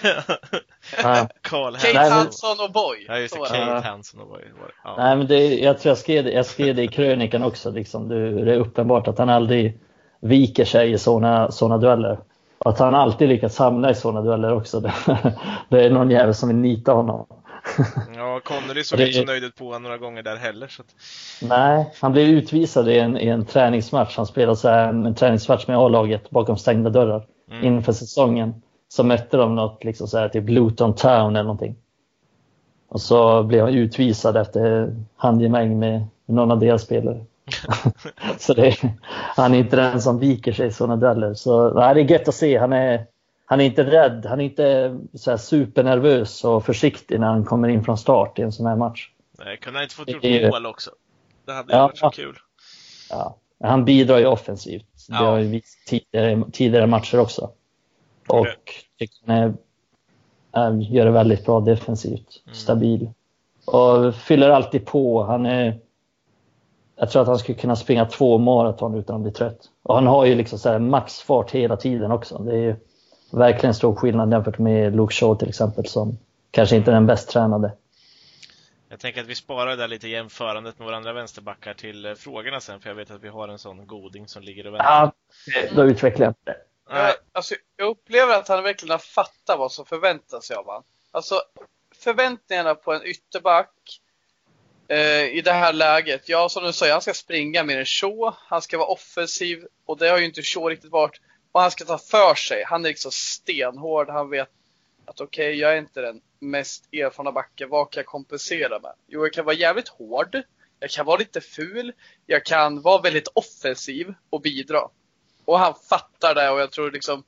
Ja. Carl Kate Nej, men- Hudson och Boy. Ja just det, Kate Ja. Hanson och det. Ja. Nej, men det, jag tror jag skrev, det- jag skrev det i krönikan också. Liksom. Det, det är uppenbart att han aldrig viker sig i sådana såna dueller. Och att han alltid lyckats hamna i sådana dueller också. Det, det är någon jävel som vill nita honom. ja, Connolly såg Det- inte så nöjd ut på honom några gånger där heller. Så att, Nej, han blev utvisad i en, i en träningsmatch. Han spelade så här, en träningsmatch med A-laget bakom stängda dörrar Mm. inför säsongen. Så mötte de något, liksom så här, typ Luton Town eller någonting. Och så blev han utvisad efter handgemäng med någon av deras spelare. så det, han är inte den som viker sig i sådana dueller. Så nej, det är gött att se. Han är, han är inte rädd. Han är inte så supernervös och försiktig när han kommer in från start i en sån här match. nej, kunde han inte fått gjort Det mål också? Det hade Ja. varit så kul. Ja, han bidrar ju offensivt. Det Ja. har ju visat tidigare, tidigare matcher också. Och han är, är, gör det väldigt bra defensivt. Mm. Stabil. Och fyller alltid på. Han är, jag tror att han skulle kunna springa två maraton utan att bli trött. Och han har ju liksom så maxfart hela tiden också. Det är ju verkligen stor skillnad jämfört med Luke Shaw till exempel som kanske inte är den bäst tränade. Jag tänker att vi sparar det där lite jämförandet med våra andra vänsterbackar till eh, frågorna sen, för jag vet att vi har en sån goding som ligger och väntar. Ja, då utvecklar jag det. Jag, alltså, jag upplever att han verkligen har fattat vad som förväntas av honom. Alltså, förväntningarna på en ytterback eh, i det här läget. Ja, som du säger, han ska springa mer än Shaw. Han ska vara offensiv och det har ju inte Shaw riktigt varit. Och han ska ta för sig. Han är liksom stenhård. Han vet att okej, jag är inte den mest erfarna backen. Vad kan jag kompensera med? Jo, jag kan vara jävligt hård. Jag kan vara lite ful. Jag kan vara väldigt offensiv och bidra. Och han fattar det och jag tror liksom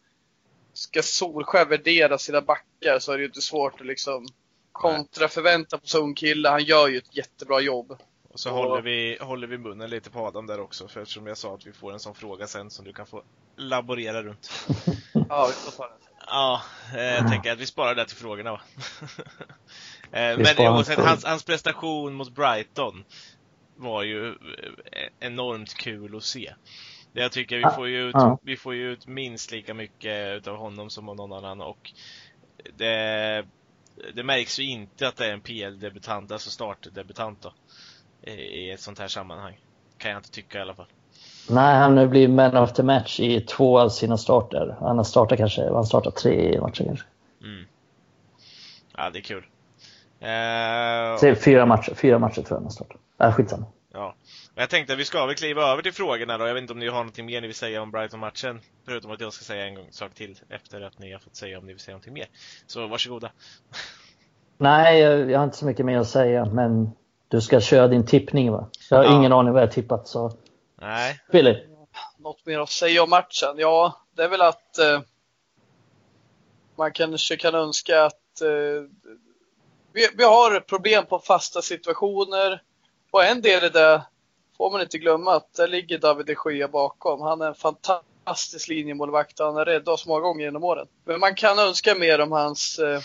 Ska Solskjaer värdera sina backar så är det ju inte svårt att liksom kontra förvänta på så ung kille. Han gör ju ett jättebra jobb. och så och- håller, vi, håller vi munnen lite på Adam där också, för eftersom jag sa att vi får en sån fråga sen som du kan få laborera runt. Ja, vi får ta den. Ja, eh, jag tänker att vi sparar det till frågorna va? eh, men oavsett, hans, hans prestation mot Brighton var ju eh, enormt kul att se. Det Jag tycker vi får ju ut, Ja. vi får ju ut minst lika mycket utav honom som av någon annan och det, det märks ju inte att det är en PL-debutant, alltså startdebutant då. I ett sånt här sammanhang. Kan jag inte tycka i alla fall. Nej, han har blivit man of the match i två av sina starter. Han har startat kanske, han startat tre matcher kanske. Mm. Ja, det är kul. Tre, fyra matcher, fyra matcher tror jag han har startat. Äh, skitsamma. Ja. Men jag tänkte att vi ska väl kliva över till frågorna då. Jag vet inte om ni har någonting mer ni vill säga om Brighton-matchen. Förutom att jag ska säga en gång, sak till efter att ni har fått säga om ni vill säga någonting mer. Så varsågoda. Nej, jag, jag har inte så mycket mer att säga, men du ska köra din tippning va? Jag har Ja. ingen aning vad jag tippat så. Nej. Billy? Något mer att säga om matchen? Ja, det är väl att eh, man kanske kan önska att eh, vi, vi har problem på fasta situationer. Och en del i det får man inte glömma att där ligger David de Gea bakom. Han är en fantastisk linjemålvakt och han har räddat oss många gånger genom åren. Men man kan önska mer om hans eh,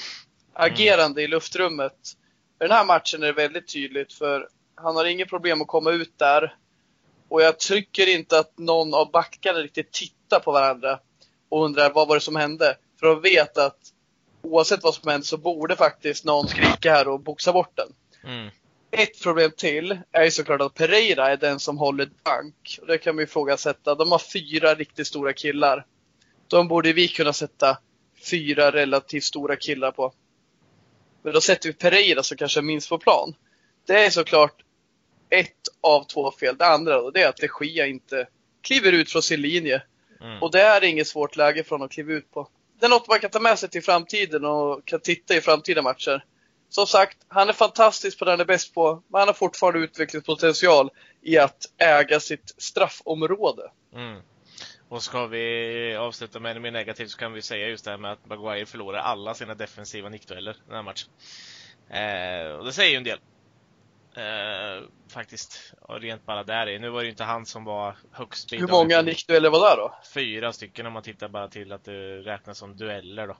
agerande i luftrummet. I den här matchen är det väldigt tydligt för han har inget problem att komma ut där. Och jag tycker inte att någon av backarna riktigt tittar på varandra och undrar vad var det som hände. För de vet att oavsett vad som händer så borde faktiskt någon skrika här och boxa bort den. Mm. Ett problem till är ju såklart att Pereira är den som håller bank. Och det kan man ju ifrågasätta. De har fyra riktigt stora killar. De borde vi kunna sätta fyra relativt stora killar på. Men då sätter vi Pereira som kanske är minst på plan. Det är såklart ett av två fel. Det andra då, det är att de Gia inte kliver ut från sin linje. Mm. Och det är inget svårt läge för honom att kliva ut på. Det är något man kan ta med sig till framtiden och kan titta i framtida matcher. Som sagt, han är fantastisk på det han är bäst på, men han har fortfarande utvecklingspotential i att äga sitt straffområde. Mm. Och ska vi avsluta med mer negativt så kan vi säga just det här med att Maguire förlorar alla sina defensiva nickdueller den här matchen. Eh, och det säger ju en del. Eh, faktiskt. Rent bara där i. Nu var det ju inte han som var högst Hur många nickdueller var det då? Fyra stycken om man tittar bara till att det räknas som dueller då.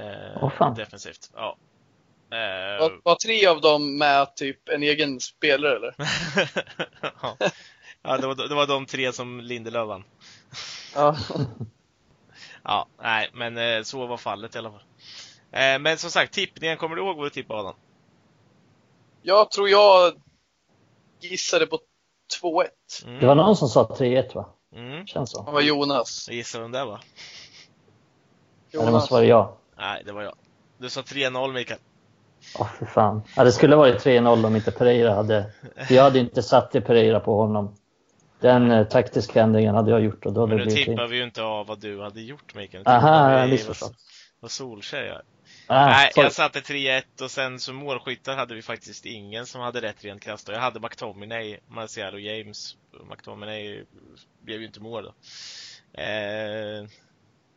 Eh, fan. defensivt. Ja. Eh, Var, var tre av dem med typ en egen spelare eller? ja, Ja, det var, det var de tre som Lindelöf vann. Ja. Ja, nej, men eh, så var fallet i alla fall. Eh, men som sagt, tippningen, kommer du ihåg vad du tippade Adam? Jag tror jag gissade på 2-1. Mm. Det var någon som sa 3-1 va? Mm. Känns så. Det var Jonas. Gissa vem det var? Ja, det måste vara jag. Nej, det var jag. Du sa 3-0 Mikael. Åh för fan. Ja, det skulle varit 3-0 om inte Pereira hade... Jag hade inte satt det Pereira på honom. Den eh, taktiska ändringen hade jag gjort och då hade Men det nu blivit... tippar fint. vi ju inte av vad du hade gjort Mikael. Nu Aha, tippar jag har vad, missförstått. vad Solskjaer gör. Ah, Nej, sorry. jag satte 3-1 och sen som målskyttar hade vi faktiskt ingen som hade rätt rent krasst. Och Jag hade McTominay, Marcial och James. McTominay blev ju inte mål då. Eh,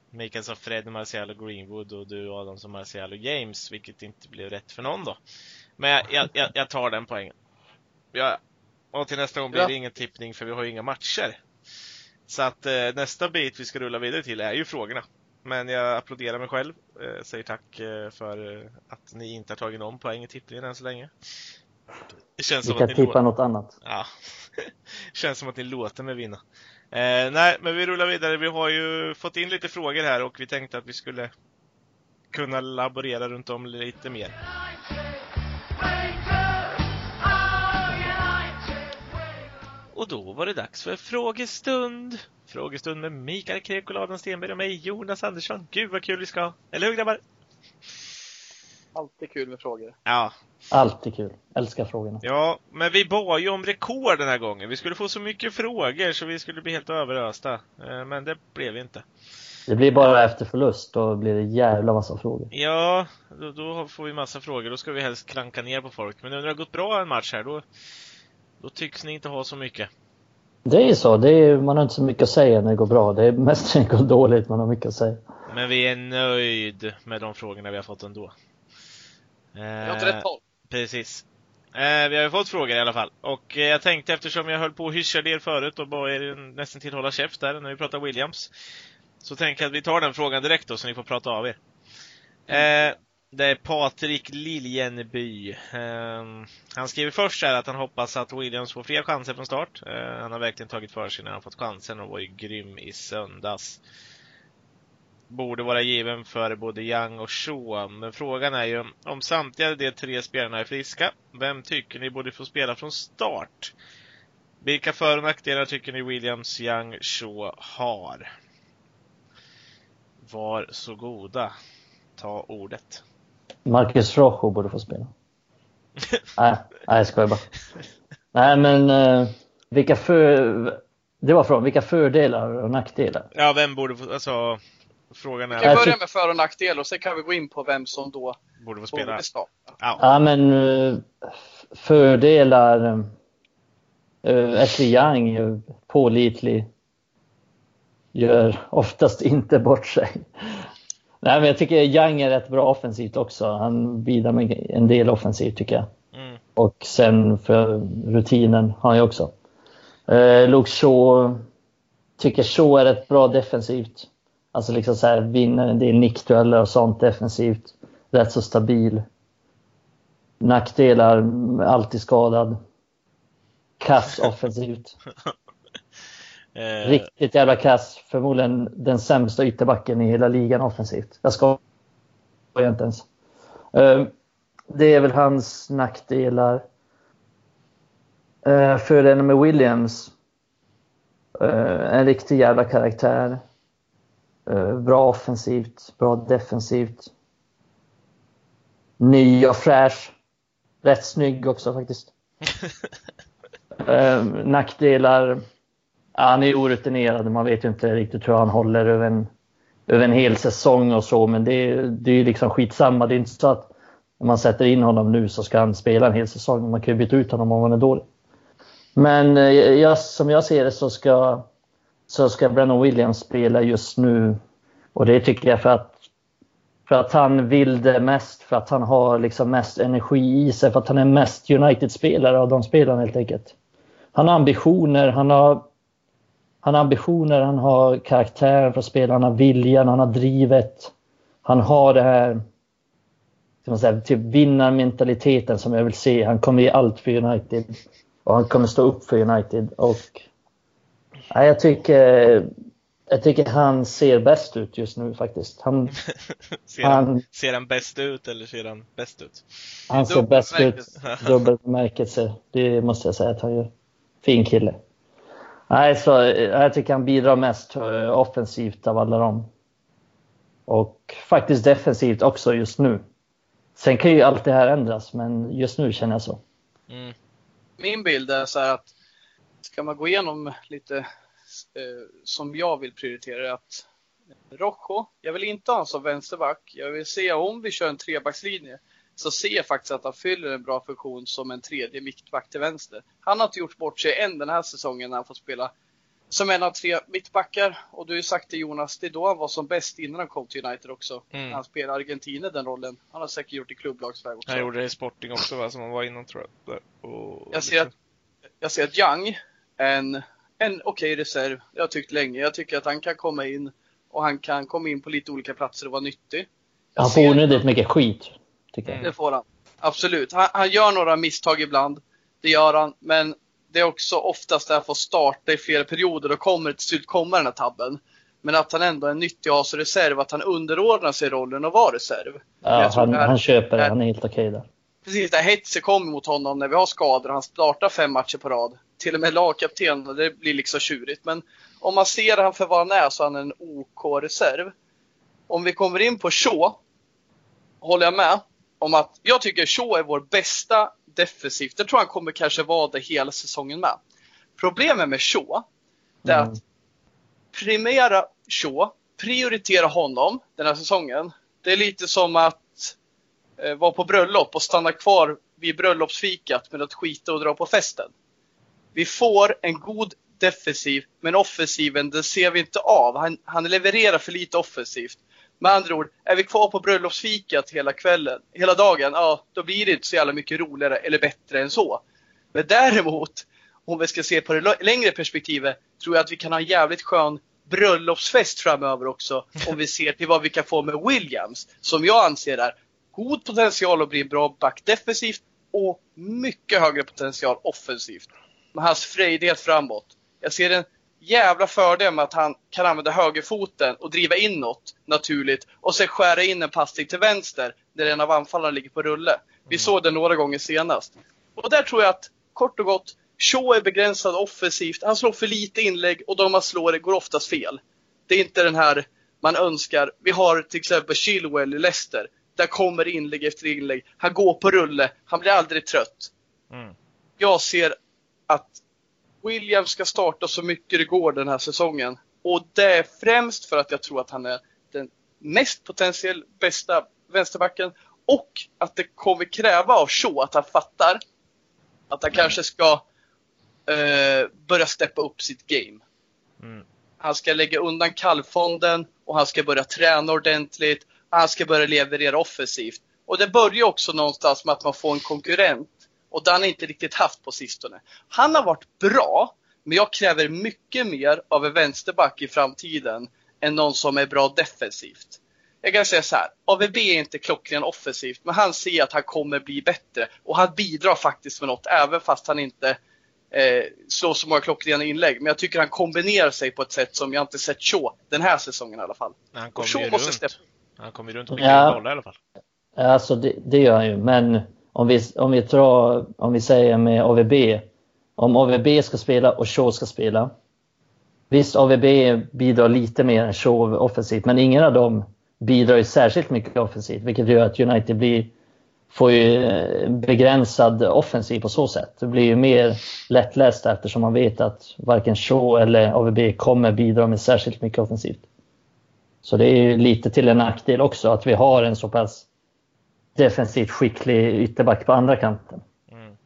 Mikael sa Fred, Marcial och Greenwood och du Adam som Marcial och James, vilket inte blev rätt för någon då. Men jag, jag, jag, jag tar den poängen. Ja, och till nästa gång blir Ja. det ingen tippning för vi har ju inga matcher. Så att eh, nästa bit vi ska rulla vidare till är ju frågorna. Men jag applåderar mig själv. Eh, säger tack eh, för eh, att ni inte har tagit någon poäng i tippningen än så länge. Det känns Vi som kan att ni tippa något annat. Ja. känns som att ni låter mig vinna. Eh, nej, men vi rullar vidare. Vi har ju fått in lite frågor här och vi tänkte att vi skulle kunna laborera runt om lite mer. Och då var det dags för frågestund. Frågestund med Mikael Krekola, Adam Stenberg och mig, Jonas Andersson. Gud vad kul vi ska ha. Eller hur grabbar? Alltid kul med frågor. Ja, Alltid kul. Älskar frågorna. Ja, men vi bad ju om rekord den här gången. Vi skulle få så mycket frågor så vi skulle bli helt överösta. Eh, Men det blev vi inte. Det blir bara efter förlust, då blir det jävla massa frågor. Ja, då, då får vi massa frågor. Då ska vi helst klanka ner på folk. Men nu när det har gått bra en match här, då, då tycks ni inte ha så mycket. Det är ju så. Det är, man har inte så mycket att säga när det går bra. Det är mest när det går dåligt man har mycket att säga. Men vi är nöjd med de frågorna vi har fått ändå. Jag har inte rätt håll. Precis. Eh, vi har ju fått frågor i alla fall. Och eh, jag tänkte eftersom jag höll på att hyscha er förut och bad er nästan till hålla käft där när vi pratade Williams. Så tänker jag att vi tar den frågan direkt då så ni får prata av er. Eh, det är Patrik Liljenby. Um, han skriver först här att han hoppas att Williams får fler chanser från start. Uh, han har verkligen tagit för sig när han fått chansen och var ju grym i söndags borde vara given för både Young och Shaw. Men frågan är ju om samtliga de tre spelarna är friska, vem tycker ni borde få spela från start? Vilka för och nackdelar tycker ni Williams, Young, Shaw har? Var så goda. Ta ordet. Marcus Rojo borde få spela. nej, nej, jag skojar bara. Nej, men eh, vilka för... Det var frågan. Vilka fördelar och nackdelar? Ja, vem borde få, alltså, frågan Vi är, kan Jag börja med för och nackdelar och sen kan vi gå in på vem som då borde få spela. borde starta. Ja. Ja, men eh, fördelar... Uh, Ashley Young är ju pålitlig. Gör oftast inte bort sig. Nej, men jag tycker Young är rätt bra offensivt också. Han bidrar med en del offensivt tycker jag. Mm. Och sen för rutinen har han ju också. Eh, Luke Shaw tycker Shaw är rätt bra defensivt. Alltså liksom så här, vinner en del nickdueller och sånt defensivt. Rätt så stabil. Nackdelar, alltid skadad. Kass offensivt. Eh, Riktigt jävla kass. Förmodligen den sämsta ytterbacken i hela ligan offensivt. Jag skojar inte ens. Eh, Det är väl hans nackdelar. Eh, Fördelen med Williams. eh, En riktig jävla karaktär. Eh, Bra offensivt, bra defensivt. Ny och fräsch. Rätt snygg också faktiskt. Eh, nackdelar, han är orutinerad. Man vet ju inte riktigt hur han håller över en, över en hel säsong och så. Men det, det är ju liksom skitsamma. Det är inte så att om man sätter in honom nu så ska han spela en hel säsong. Man kan ju byta ut honom om han är dålig. Men eh, jag, som jag ser det så ska, så ska Brennan Williams spela just nu. Och det tycker jag för att, för att han vill det mest, för att han har liksom mest energi i sig, för att han är mest United-spelare av de spelarna helt enkelt. Han har ambitioner, han har, han har ambitioner, han har karaktären för att spela, han har viljan, han har drivet. Han har det här ska man säga, typ vinnarmentaliteten som jag vill se. Han kommer ge allt för United. Och han kommer stå upp för United. Och, ja, jag, tycker, jag tycker han ser bäst ut just nu faktiskt. Han, ser, han, han, ser han bäst ut eller ser han bäst ut? Han ser bäst ut. Dubbelbemärkelse. Det måste jag säga att han gör. Fin kille. Nej, så jag tycker han bidrar mest eh, offensivt av alla dem. Och faktiskt defensivt också just nu. Sen kan ju allt det här ändras, men just nu känner jag så. Mm. Min bild är så här att ska man gå igenom lite eh, som jag vill prioritera att Rojo, jag vill inte ha honom som vänsterback. Jag vill se om vi kör en trebackslinje så ser jag faktiskt att han fyller en bra funktion som en tredje mittback till vänster. Han har inte gjort bort sig än den här säsongen när han får spela som en av tre mittbackar. Och du har ju sagt det Jonas, det är då han var som bäst innan han kom till United också. Mm. Han spelar Argentina den rollen. Han har säkert gjort det i klubblagsväg också. Han gjorde det i Sporting också va, som han var innan tror jag. Och jag, ser att, jag ser att Young en, en okej okay reserv. Jag har tyckt länge. Jag tycker att han kan komma in och han kan komma in på lite olika platser och vara nyttig. Jag han får onödigt mycket skit, tycker jag. Det får han. Absolut. Han, han gör några misstag ibland. Det gör han, men det är också oftast där han får starta i flera perioder och kommer till slut komma den här tabben. Men att han ändå är en nyttig as reserv, att han underordnar sig rollen att vara reserv. Ja, han, här, han köper det, han är helt okej där. Precis, det hetset kommer mot honom när vi har skador. Han startar fem matcher på rad. Till och med lagkapten, det blir liksom tjurigt. Men om man ser han för vad han är så är han en OK-reserv. Om vi kommer in på Shaw, håller jag med om att jag tycker Shaw är vår bästa defensivt. Jag tror han kommer kanske vara det hela säsongen med. Problemet med Shaw, det är mm. att primera Shaw, prioritera honom den här säsongen. Det är lite som att eh, vara på bröllop och stanna kvar vid bröllopsfikat med att skita och dra på festen. Vi får en god defensiv, men offensiven den ser vi inte av. Han, han levererar för lite offensivt. Med andra ord, är vi kvar på bröllopsfikat hela kvällen, hela dagen, ja då blir det inte så jävla mycket roligare eller bättre än så. Men däremot, om vi ska se på det längre perspektivet, tror jag att vi kan ha en jävligt skön bröllopsfest framöver också. Om vi ser till vad vi kan få med Williams, som jag anser är god potential att bli en bra back defensivt och mycket högre potential offensivt. Med hans frejdighet framåt. Jag ser en jävla fördel med att han kan använda högerfoten och driva inåt naturligt och sen skära in en passning till vänster där en av anfallarna ligger på rulle. Vi mm. såg det några gånger senast. Och där tror jag att, kort och gott, Shaw är begränsad offensivt. Han slår för lite inlägg och de han slår går oftast fel. Det är inte den här man önskar. Vi har till exempel Chilwell i Leicester. Där kommer inlägg efter inlägg. Han går på rulle. Han blir aldrig trött. Mm. Jag ser att Williams ska starta så mycket det går den här säsongen. Och det är främst för att jag tror att han är den mest potentiellt bästa vänsterbacken. Och att det kommer kräva av Shaw att han fattar att han kanske ska eh, börja steppa upp sitt game. Mm. Han ska lägga undan kallfonden och han ska börja träna ordentligt. Han ska börja leverera offensivt. Och det börjar också någonstans med att man får en konkurrent och det har han inte riktigt haft på sistone. Han har varit bra, men jag kräver mycket mer av en vänsterback i framtiden än någon som är bra defensivt. Jag kan säga så här, AVB är inte klockren offensivt, men han ser att han kommer bli bättre och han bidrar faktiskt med något, även fast han inte eh, slår så många klockrena inlägg. Men jag tycker han kombinerar sig på ett sätt som jag inte sett Shaw den här säsongen i alla fall. Han kommer ju runt. Han kommer runt och ja. bollar i alla fall. Alltså det, det gör han ju, men om vi, om vi, drar, om vi säger med AVB, om AVB ska spela och Shaw ska spela. Visst, AVB bidrar lite mer än Shaw offensivt, men ingen av dem bidrar ju särskilt mycket offensivt, vilket gör att United blir får ju eh, begränsad offensiv på så sätt. Det blir ju mer lättläst eftersom man vet att varken Shaw eller AVB kommer bidra med särskilt mycket offensivt. Så det är ju lite till en nackdel också att vi har en så pass defensivt skicklig ytterback på andra kanten. Mm.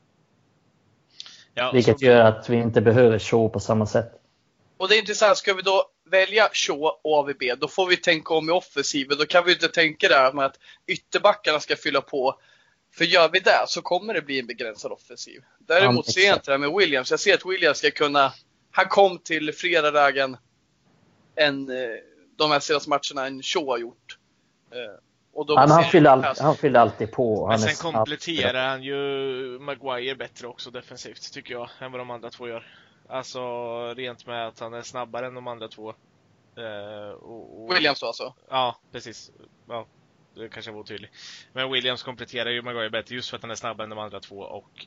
Ja, Vilket så... gör att vi inte behöver Shaw på samma sätt. Och det är intressant, ska vi då välja Shaw och AVB, då får vi tänka om i offensiven. Då kan vi inte tänka där med att ytterbackarna ska fylla på. För gör vi det så kommer det bli en begränsad offensiv. Däremot ja, ser jag inte det med Williams. Jag ser att Williams ska kunna, han kom till flera lägen än eh, de här senaste matcherna än Shaw har gjort. Han, han, fyller all, han fyller alltid på. Men sen kompletterar han ju Maguire bättre också defensivt, tycker jag, än vad de andra två gör. Alltså rent med att han är snabbare än de andra två. Och, och... Williams då alltså? Ja, precis. Ja, det kanske var otydligt. Men Williams kompletterar ju Maguire bättre just för att han är snabbare än de andra två och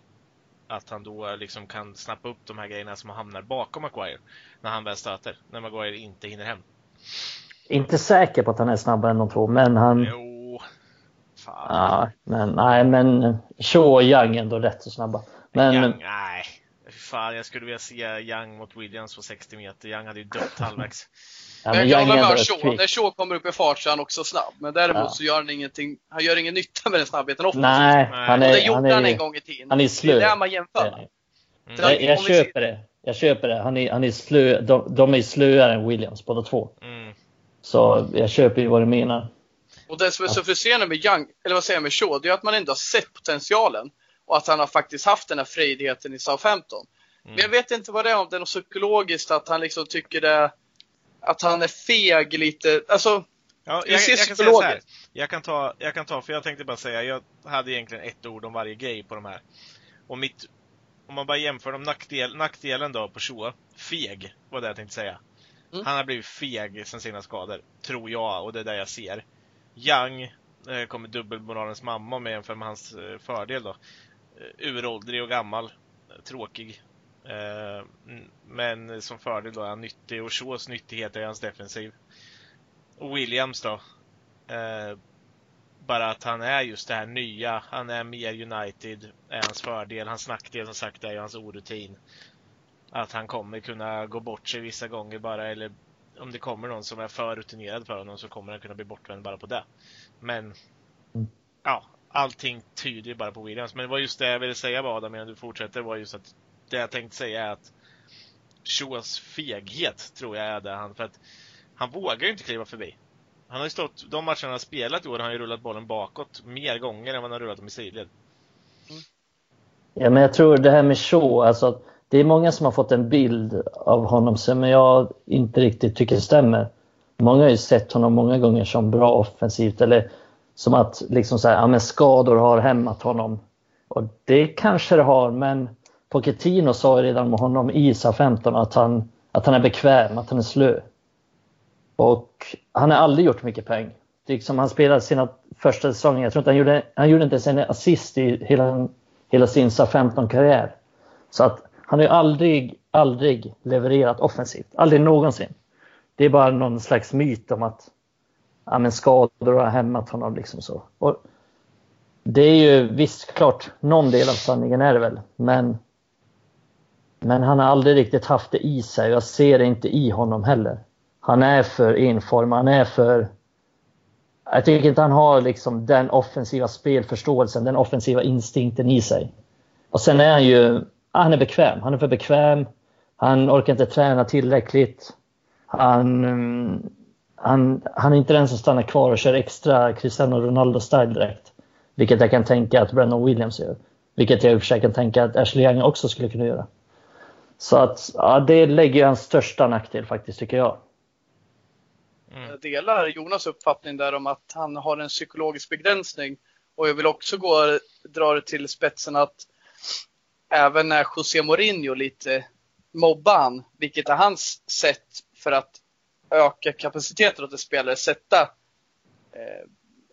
att han då liksom kan snappa upp de här grejerna som hamnar bakom Maguire när han väl stöter, när Maguire inte hinner hem. Inte säker på att han är snabbare än de två, men han... Jo. Fan. Ja, men nej, men Shaw och Young är ändå rätt så snabba. Men... Young, nej. Fan, jag skulle vilja se Young mot Williams på 60 meter. Young hade ju dött halvvägs. Ja, men jag håller med Shaw. När Shaw kommer upp i fart så är han också snabb. Men däremot ja. så gör han ingenting. Han gör ingen nytta med den snabbheten offensivt. Nej, han är, och det gjorde han, är, han en gång i tiden. Han är slö. Det är det man jämför. Mm. Jag, jag köper det. Jag köper det. Han är, han är slö. De, de är slöare än Williams båda två. Mm. Så jag köper ju vad du menar. Och det som är så frustrerande med Young, eller vad säger jag med Shaw, det är att man ändå har sett potentialen. Och att han har faktiskt haft den här frejdigheten i Southampton. Mm. Men jag vet inte vad det är, om det är något psykologiskt, att han liksom tycker det, att han är feg lite. Alltså, Ja, jag, jag, kan säga så här. Jag kan, ta, jag kan ta, för jag tänkte bara säga, jag hade egentligen ett ord om varje grej på de här. Och mitt, om man bara jämför dem, nackdel, nackdelen då på Shaw, feg var det jag tänkte säga. Mm. Han har blivit feg sen sina skador, tror jag, och det är det jag ser. Young eh, kommer dubbelmoralens mamma om jämfört jämför med hans eh, fördel då. Eh, uråldrig och gammal, eh, tråkig. Eh, men som fördel då är han nyttig och Shaws nyttighet är hans defensiv. Och Williams då. Bara att han är just det här nya, han är mer United, är hans fördel. Hans nackdel som sagt är ju hans orutin att han kommer kunna gå bort sig vissa gånger bara eller om det kommer någon som är för rutinerad för honom så kommer han kunna bli bortvänd bara på det. Men mm. ja, allting tyder bara på Williams. Men det var just det jag ville säga bara Adam innan du fortsätter var just att det jag tänkte säga är att Shaws feghet tror jag är det han, för att han vågar ju inte kliva förbi. Han har ju stått, de matcherna han har spelat i år har han ju rullat bollen bakåt mer gånger än vad han har rullat dem i sidled. Mm. Ja, men jag tror det här med Shaw, alltså det är många som har fått en bild av honom som jag inte riktigt tycker stämmer. Många har ju sett honom många gånger som bra offensivt eller som att liksom så här, ja, men skador har hämmat honom. Och det kanske det har, men Pochettino sa ju redan om honom i SA 15 att han, att han är bekväm, att han är slö. Och han har aldrig gjort mycket poäng. Liksom han spelade sina första säsonger, jag tror inte han gjorde, han gjorde inte ens en assist i hela, hela sin SA 15-karriär. Så att han har ju aldrig, aldrig levererat offensivt. Aldrig någonsin. Det är bara någon slags myt om att ja, men skador har hämmat honom. Liksom så. Och det är ju visst klart, någon del av sanningen är det väl. Men, men han har aldrig riktigt haft det i sig jag ser det inte i honom heller. Han är för enformig, han är för... Jag tycker inte han har liksom den offensiva spelförståelsen, den offensiva instinkten i sig. Och sen är han ju Ah, han är bekväm. Han är för bekväm. Han orkar inte träna tillräckligt. Han, mm, han, han är inte den som stannar kvar och kör extra Cristiano Ronaldo-style direkt. Vilket jag kan tänka att Brennan Williams gör. Vilket jag i och för sig kan tänka att Ashley Young också skulle kunna göra. Så att ja, det lägger hans största nackdel faktiskt, tycker jag. Mm. Jag delar Jonas uppfattning där om att han har en psykologisk begränsning. Och jag vill också gå dra det till spetsen att även när José Mourinho lite mobbade han, vilket är hans sätt för att öka kapaciteten åt en spelare, sätta eh,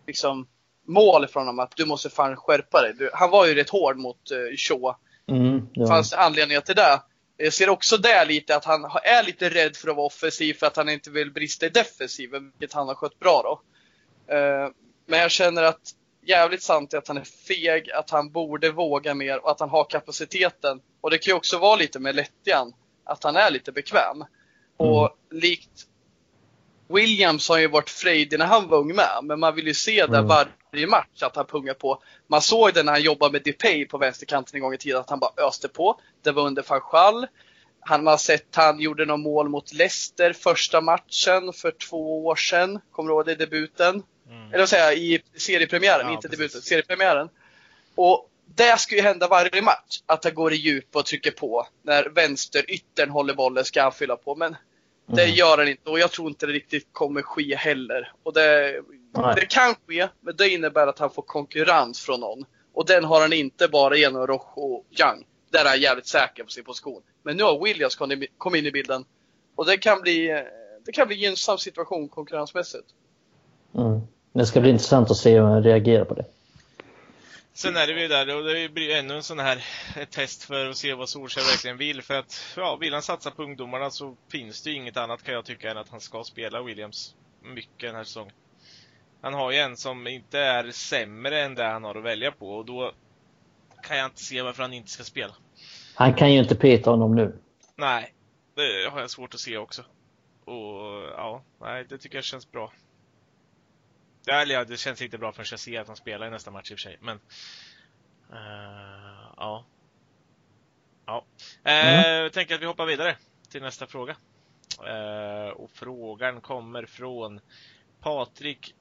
liksom mål från honom att du måste fan skärpa dig. Du, han var ju rätt hård mot eh, Shaw. Mm, ja. fanns anledningar till det. Jag ser också det lite, att han är lite rädd för att vara offensiv för att han inte vill brista i defensiven, vilket han har skött bra då. Eh, men jag känner att jävligt sant i att han är feg, att han borde våga mer och att han har kapaciteten. Och det kan ju också vara lite med lättjan, att han är lite bekväm. Och likt Williams har ju varit frejdig när han var ung med, men man vill ju se det Mm. varje match att han pungar på. Man såg det när han jobbade med DePay på vänsterkanten en gång i tiden, att han bara öste på. Det var under Fanchal. Han har sett han gjorde någon mål mot Leicester första matchen för två år sedan. Kommer du ihåg det? Debuten. Mm. Eller vad säger jag, i seriepremiären, Ja, inte precis. debuten, seriepremiären. Och det ska ju hända varje match, att han går i djup och trycker på. När vänsteryttern håller bollen ska han fylla på, men det Mm. gör han inte och jag tror inte det riktigt kommer ske heller. Och det, Nej. det kan ske, men det innebär att han får konkurrens från någon. Och den har han inte bara genom Rojo och Young. Där är han jävligt säker på sin position. Men nu har Williams kommit kom in i bilden. Och det kan bli, eh, det kan bli en gynnsam situation konkurrensmässigt. Mm. Det ska bli intressant att se hur han reagerar på det. Sen är det ju där, och det blir ju ännu en sån här ett test för att se vad Solskjaer verkligen vill. För att, ja, vill han satsa på ungdomarna så finns det ju inget annat kan jag tycka än att han ska spela Williams mycket den här säsongen. Han har ju en som inte är sämre än det han har att välja på och då kan jag inte se varför han inte ska spela. Han kan ju inte peta honom nu. Nej, det har jag svårt att se också. Och ja, nej, det tycker jag känns bra. Ja, Eller ja, det känns inte bra förrän jag ser att han spelar i nästa match i och för sig, men... eh, ja. Ja. Uh, Jag tänker att vi hoppar vidare till nästa fråga. Eh, och frågan kommer från Patrik...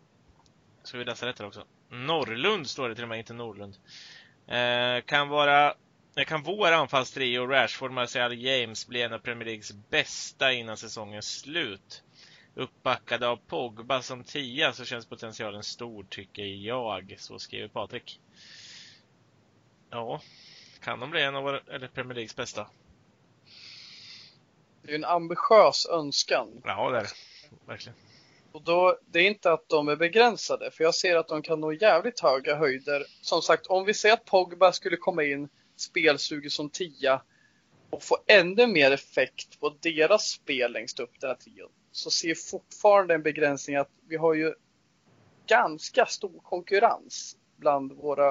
Ska vi läsa rätt här också? Norrlund står det till och med, inte Norrlund. Eh, kan vara Eh, Kan vår anfallstrio, Rashford, Martial, James, bli en av Premier Leagues bästa innan säsongens slut? Uppbackade av Pogba som tia så känns potentialen stor, tycker jag. Så skriver Patrik. Ja, kan de bli en av våra, eller Premier Leagues bästa? Det är en ambitiös önskan. Ja, det är det. Verkligen. Och då, det är inte att de är begränsade, för jag ser att de kan nå jävligt höga höjder. Som sagt, om vi säger att Pogba skulle komma in spelsugen som tia och få ännu mer effekt på deras spel längst upp den här trion, så ser jag fortfarande en begränsning att vi har ju ganska stor konkurrens bland våra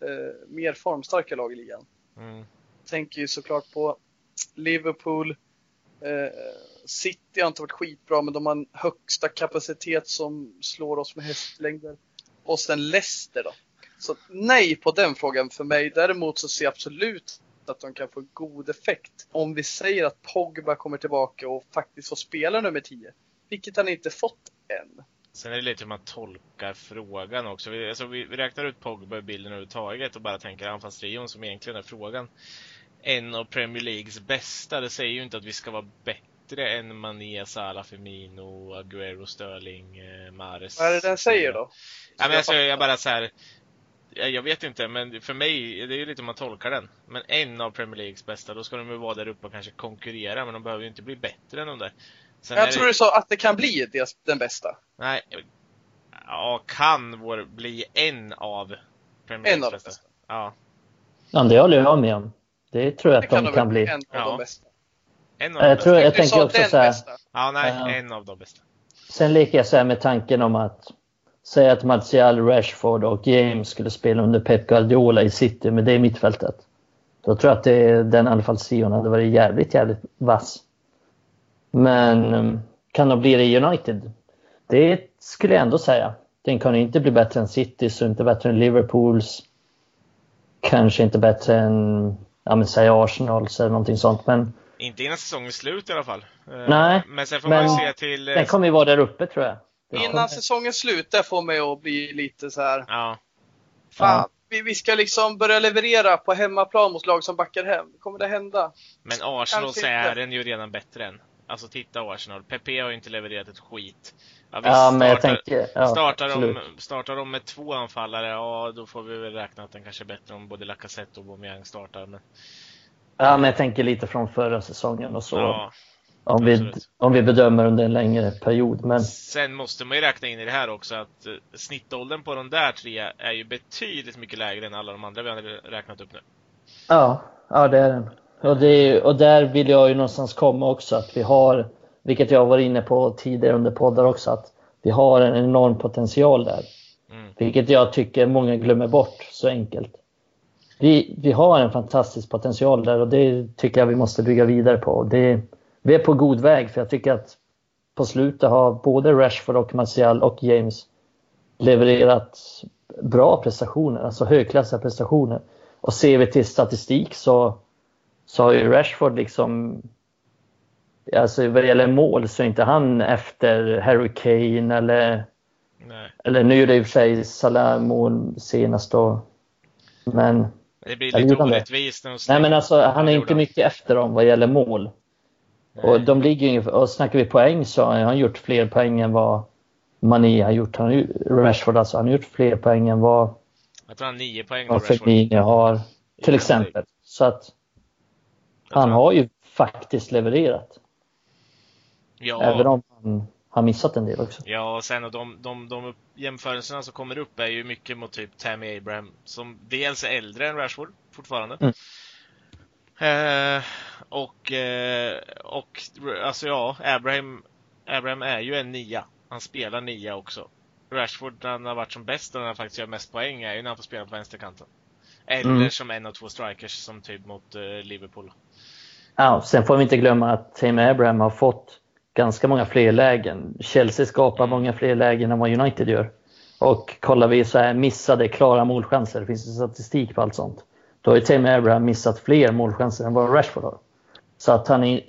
eh, mer formstarka lag i ligan. Mm. Tänker ju såklart på Liverpool, Eh, City har inte varit skitbra, men de har en högsta kapacitet som slår oss med hästlängder. Och sen Leicester då. Så nej på den frågan för mig. Däremot så ser jag absolut att de kan få god effekt. Om vi säger att Pogba kommer tillbaka och faktiskt får spela nummer 10. Vilket han inte fått än. Sen är det lite hur man tolkar frågan också. Vi, alltså vi, räknar ut Pogba i bilden överhuvudtaget och bara tänker anfallstrion som egentligen är frågan. En av Premier Leagues bästa. Det säger ju inte att vi ska vara bättre än Mané, Salah, Firmino, Aguero, Sterling, eh, Mahrez. Vad är det den säger då? Ja, men alltså, jag bara så här. Jag jag vet inte, men för mig, det är ju lite hur man tolkar den. Men en av Premier Leagues bästa, då ska de ju vara där uppe och kanske konkurrera, men de behöver ju inte bli bättre än de där. Sen Jag det- tror du sa att det kan bli det, den bästa. Nej. Ja, kan vår bli en av Premier En Leagues av de bästa. bästa. Ja. Ja, det håller jag med om. Det tror jag Det att de nog kan bli en av Ja. de bästa. En av Jag de bästa. tror- jag Du tänker sa också den så här- bästa. Ja, nej, Ja. en av de bästa. Sen leker jag så här med tanken om att säga att Martial, Rashford och James skulle spela under Pep Guardiola i City med det i mittfältet. Då tror jag att det, den anfallstrion hade varit jävligt, jävligt vass. Men um, kan de bli det i United? Det skulle jag ändå säga. Den kan inte bli bättre än Citys och inte bättre än Liverpools. Kanske inte bättre än, ja men säg Arsenals eller någonting sånt. Men Inte innan säsongens slut i alla fall. Eh, Nej, Men sen får men- man se till... eh, den kommer ju vara där uppe tror jag. Innan säsongens slut, där får mig att bli lite så här. Ja. Fan, vi, vi ska liksom börja leverera på hemmaplan mot lag som backar hem. Kommer det hända? Men Arsenal så är den ju redan bättre än. Alltså titta Arsenal. Pepe har ju inte levererat ett skit. Ja, visst, Ja, men jag startar, tänker... Ja, startar, de, startar de med två anfallare, ja då får vi väl räkna att den kanske är bättre om både Lacazette och Aubameyang startar. Men, Ja, men jag tänker lite från förra säsongen och så. ja. Om, vi, om vi bedömer under en längre period. Men Sen måste man ju räkna in i det här också att eh, snittåldern på de där tre är ju betydligt mycket lägre än alla de andra vi har räknat upp nu. ja, ja det är den. Och, det är, och där vill jag ju någonstans komma också att vi har, vilket jag var inne på tidigare under poddar också, att vi har en enorm potential där. Mm. Vilket jag tycker många glömmer bort så enkelt. Vi, vi har en fantastisk potential där och det tycker jag vi måste bygga vidare på. Det, vi är på god väg för jag tycker att på slutet har både Rashford och Martial och James levererat bra prestationer, alltså högklassiga prestationer. Och ser vi till statistik så, så har ju Rashford liksom Alltså vad det gäller mål så är inte han efter Harry Kane eller Nej. Eller nu är det i och för sig Salah mål senast då. Men det blir lite orättvist. Nej men alltså han är inte mycket efter dem vad gäller mål. Och de ligger och snackar vi poäng så har han gjort fler poäng än vad Mané har gjort. Han Rashford alltså, han har gjort fler poäng än vad jag tror han har nio poäng vad Firmino har. Till exempel. Så att han har ju faktiskt levererat. Ja. Även om han har missat en del också. Ja, och sen och de, de, de jämförelserna som kommer upp är ju mycket mot typ Tammy Abraham som dels är äldre än Rashford fortfarande. Mm. Eh, och, eh, och alltså ja, Abraham, Abraham är ju en nia. Han spelar nia också. Rashford, när han har varit som bäst och när han faktiskt gör mest poäng, är ju när han får spela på vänsterkanten. Eller mm. som en av två strikers, som typ mot uh, Liverpool. Ja, sen får vi inte glömma att Tammy Abraham har fått ganska många fler lägen. Chelsea skapar mm. många fler lägen än vad United gör. Och kollar vi så här missade klara målchanser, det finns det statistik på allt sånt. Då har ju Tammy Abraham missat fler målchanser än vad Rashford har. Så att han, är,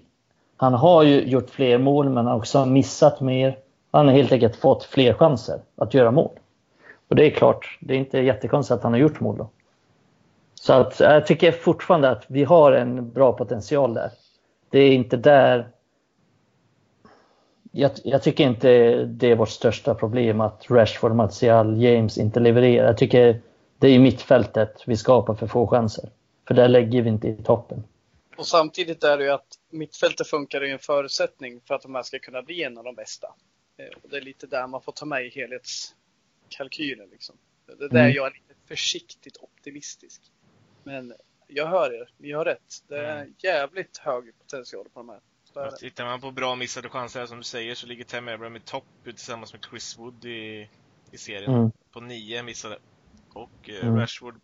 han har ju gjort fler mål men han har också missat mer. Han har helt enkelt fått fler chanser att göra mål. Och det är klart, det är inte jättekonstigt att han har gjort mål då. Så att jag tycker fortfarande att vi har en bra potential där. Det är inte där jag, jag, tycker inte det är vårt största problem att Rashford, Martial, James inte levererar. Jag tycker det är i mittfältet vi skapar för få chanser. För där lägger vi inte i toppen. Och samtidigt är det ju att mittfältet funkar i en förutsättning för att de här ska kunna bli en av de bästa. Eh, och det är lite där man får ta med i helhetskalkylen. Liksom. Det är där mm. jag är lite försiktigt optimistisk. Men jag hör er, ni har rätt. Det är mm. jävligt hög potential på de här. Tittar man på bra missade chanser som du säger så ligger Tim Abraham i topp tillsammans med Chris Wood i, i serien. Mm. På nio missade. Och eh, mm. Rashford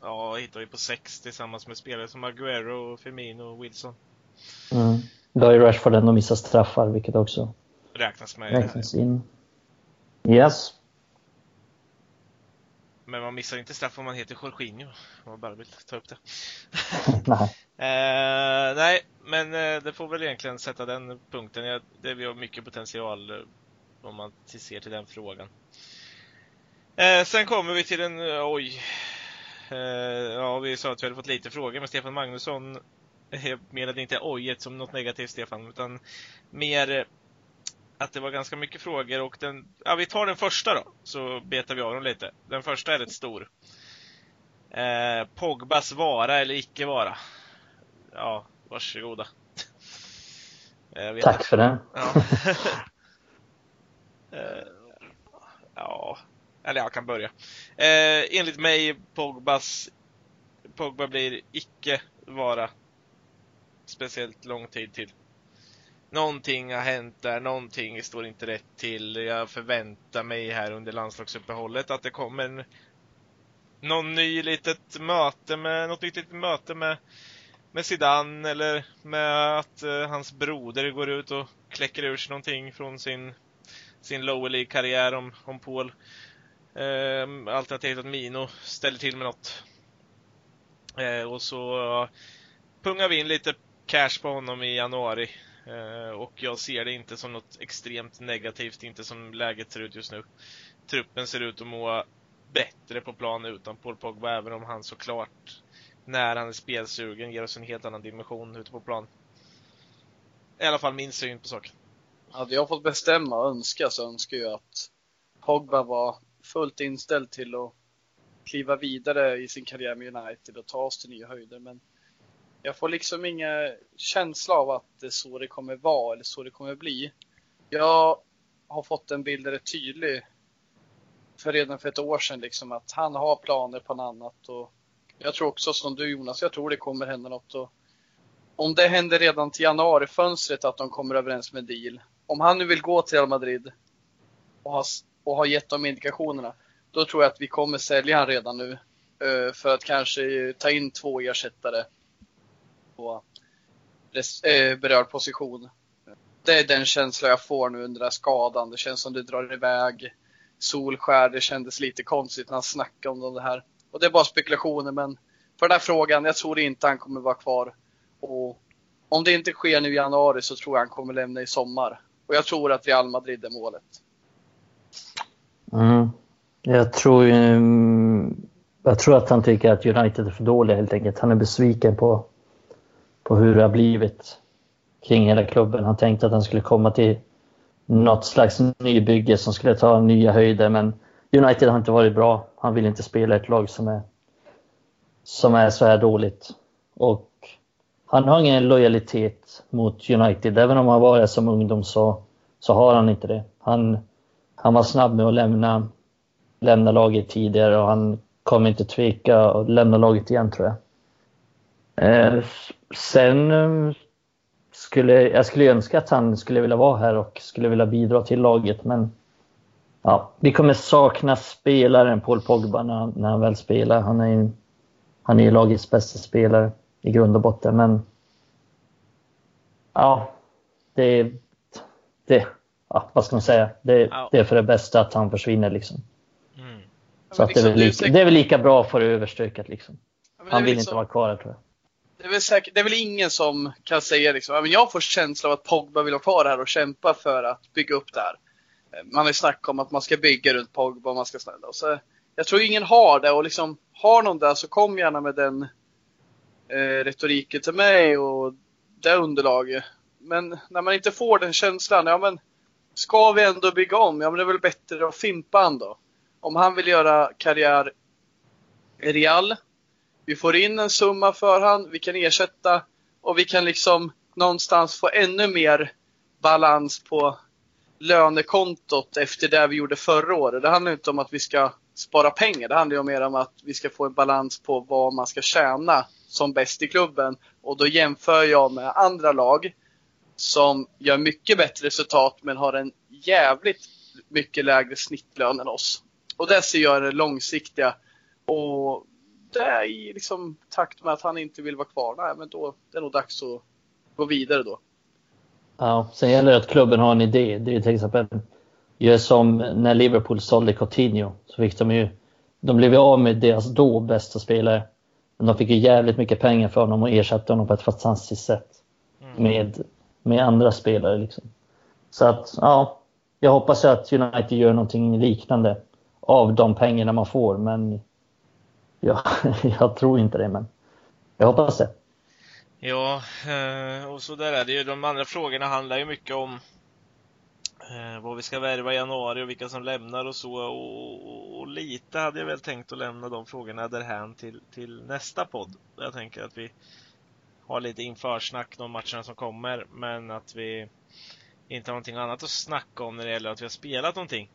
ja, hittar vi på sex tillsammans med spelare som Aguero, Firmino och Wilson. Mm. Då ju Rashford ändå missat straffar vilket också räknas med. Räknas in. Yes. Men man missar inte straff om man heter Jorginho. Om man bara vill ta upp det. nej. Eh, nej, men eh, det får väl egentligen sätta den punkten. Det vi har mycket potential eh, om man ser till den frågan. Eh, sen kommer vi till en, eh, oj. Eh, ja, vi sa att vi hade fått lite frågor, men Stefan Magnusson menade inte ojet som något negativt, Stefan, utan mer att det var ganska mycket frågor och den, ja vi tar den första då, så betar vi av dem lite. Den första är rätt stor. Eh, Pogbas vara eller icke vara? Ja, varsågoda. Tack för det. Ja. eh, ja, eller jag kan börja. Eh, enligt mig, Pogbas, Pogba blir icke vara speciellt lång tid till någonting har hänt där, någonting står inte rätt till. Jag förväntar mig här under landslagsuppehållet att det kommer en, någon ny litet möte med, något nytt litet möte med, med Zidane eller med att eh, hans broder går ut och kläcker ur sig någonting från sin, sin lower League-karriär om, om Paul. Eh, alternativt att Mino ställer till med något. Eh, och så eh, pungar vi in lite cash på honom i januari. Eh, och jag ser det inte som något extremt negativt, inte som läget ser ut just nu. Truppen ser ut att må bättre på plan utan Paul Pogba, även om han såklart, när han är spelsugen, ger oss en helt annan dimension ute på plan. I alla fall min syn på saken. Hade jag fått bestämma och önska så önskar jag att Pogba var fullt inställd till att kliva vidare i sin karriär med United och ta oss till nya höjder. Men jag får liksom ingen känsla av att det är så det kommer vara eller så det kommer bli. Jag har fått en bild där det är tydlig för redan för ett år sedan liksom att han har planer på något annat och jag tror också som du Jonas, jag tror det kommer hända något och om det händer redan till januarifönstret att de kommer överens med deal. Om han nu vill gå till Real Madrid och har, och har gett de indikationerna, då tror jag att vi kommer sälja han redan nu. Eh, för att kanske ta in två ersättare på eh, berörd position. Det är den känsla jag får nu under den här skadan. Det känns som det drar iväg. Solskär, det kändes lite konstigt när han snackade om det här. Och det är bara spekulationer men för den här frågan, jag tror inte han kommer vara kvar. Och om det inte sker nu i januari så tror jag han kommer lämna i sommar. Och jag tror att Real Madrid är målet. Mm. Jag tror mm, jag tror att han tycker att United är för dåliga helt enkelt. Han är besviken på, på hur det har blivit kring hela klubben. Han tänkte att han skulle komma till något slags nybygge som skulle ta nya höjder men United har inte varit bra. Han vill inte spela ett lag som är, som är så här dåligt. Och han har ingen lojalitet mot United. Även om han var där som ungdom så, så har han inte det. Han, han var snabb med att lämna, lämna laget tidigare och han kommer inte tveka att lämna laget igen tror jag. Eh, sen eh, skulle jag skulle önska att han skulle vilja vara här och skulle vilja bidra till laget men ja, vi kommer sakna spelaren Paul Pogba när, när han väl spelar. Han är ju han är lagets bästa spelare i grund och botten. Men ja, det, det ja, vad ska man säga? Det, ja. det är för det bästa att han försvinner liksom. Mm. Så att liksom, det, är väl lika, det är väl lika bra det överstökat liksom. han vill liksom, inte vara kvar här tror jag. Det är, väl säkert, det är väl ingen som kan säga liksom, jag får känslan av att Pogba vill vara kvar här och kämpa för att bygga upp det här. Man har ju snackat om att man ska bygga runt Pogba och man ska snälla. Och så, jag tror ingen har det och liksom, har någon det så kom gärna med den eh, retoriken till mig och det underlaget. Men när man inte får den känslan, ja men ska vi ändå bygga om? Ja men det är väl bättre att fimpa han då. Om han vill göra karriär i Real, vi får in en summa för han, vi kan ersätta och vi kan liksom någonstans få ännu mer balans på lönekontot efter det vi gjorde förra året. Det handlar inte om att vi ska spara pengar. Det handlar ju mer om att vi ska få en balans på vad man ska tjäna som bäst i klubben. Och då jämför jag med andra lag som gör mycket bättre resultat men har en jävligt mycket lägre snittlön än oss. Och det ser jag det långsiktiga. Och det är i liksom takt med att han inte vill vara kvar. Nej, men då det är nog dags att gå vidare då. Ja, sen gäller det att klubben har en idé. Det är till exempel gör som när Liverpool sålde Coutinho. Så fick de ju, de blev ju av med deras då bästa spelare. Men de fick ju jävligt mycket pengar för honom och ersatte honom på ett fantastiskt sätt. Mm. Med, med andra spelare liksom. Så att, ja. Jag hoppas att United gör någonting liknande av de pengarna man får. Men ja, jag tror inte det. Men jag hoppas det. Ja, eh, och så där är det ju. De andra frågorna handlar ju mycket om eh, vad vi ska värva i januari och vilka som lämnar och så. Och, och, lite hade jag väl tänkt att lämna de frågorna därhän till, till nästa podd. Jag tänker att vi har lite införsnack de matcherna som kommer, men att vi inte har någonting annat att snacka om när det gäller att vi har spelat någonting.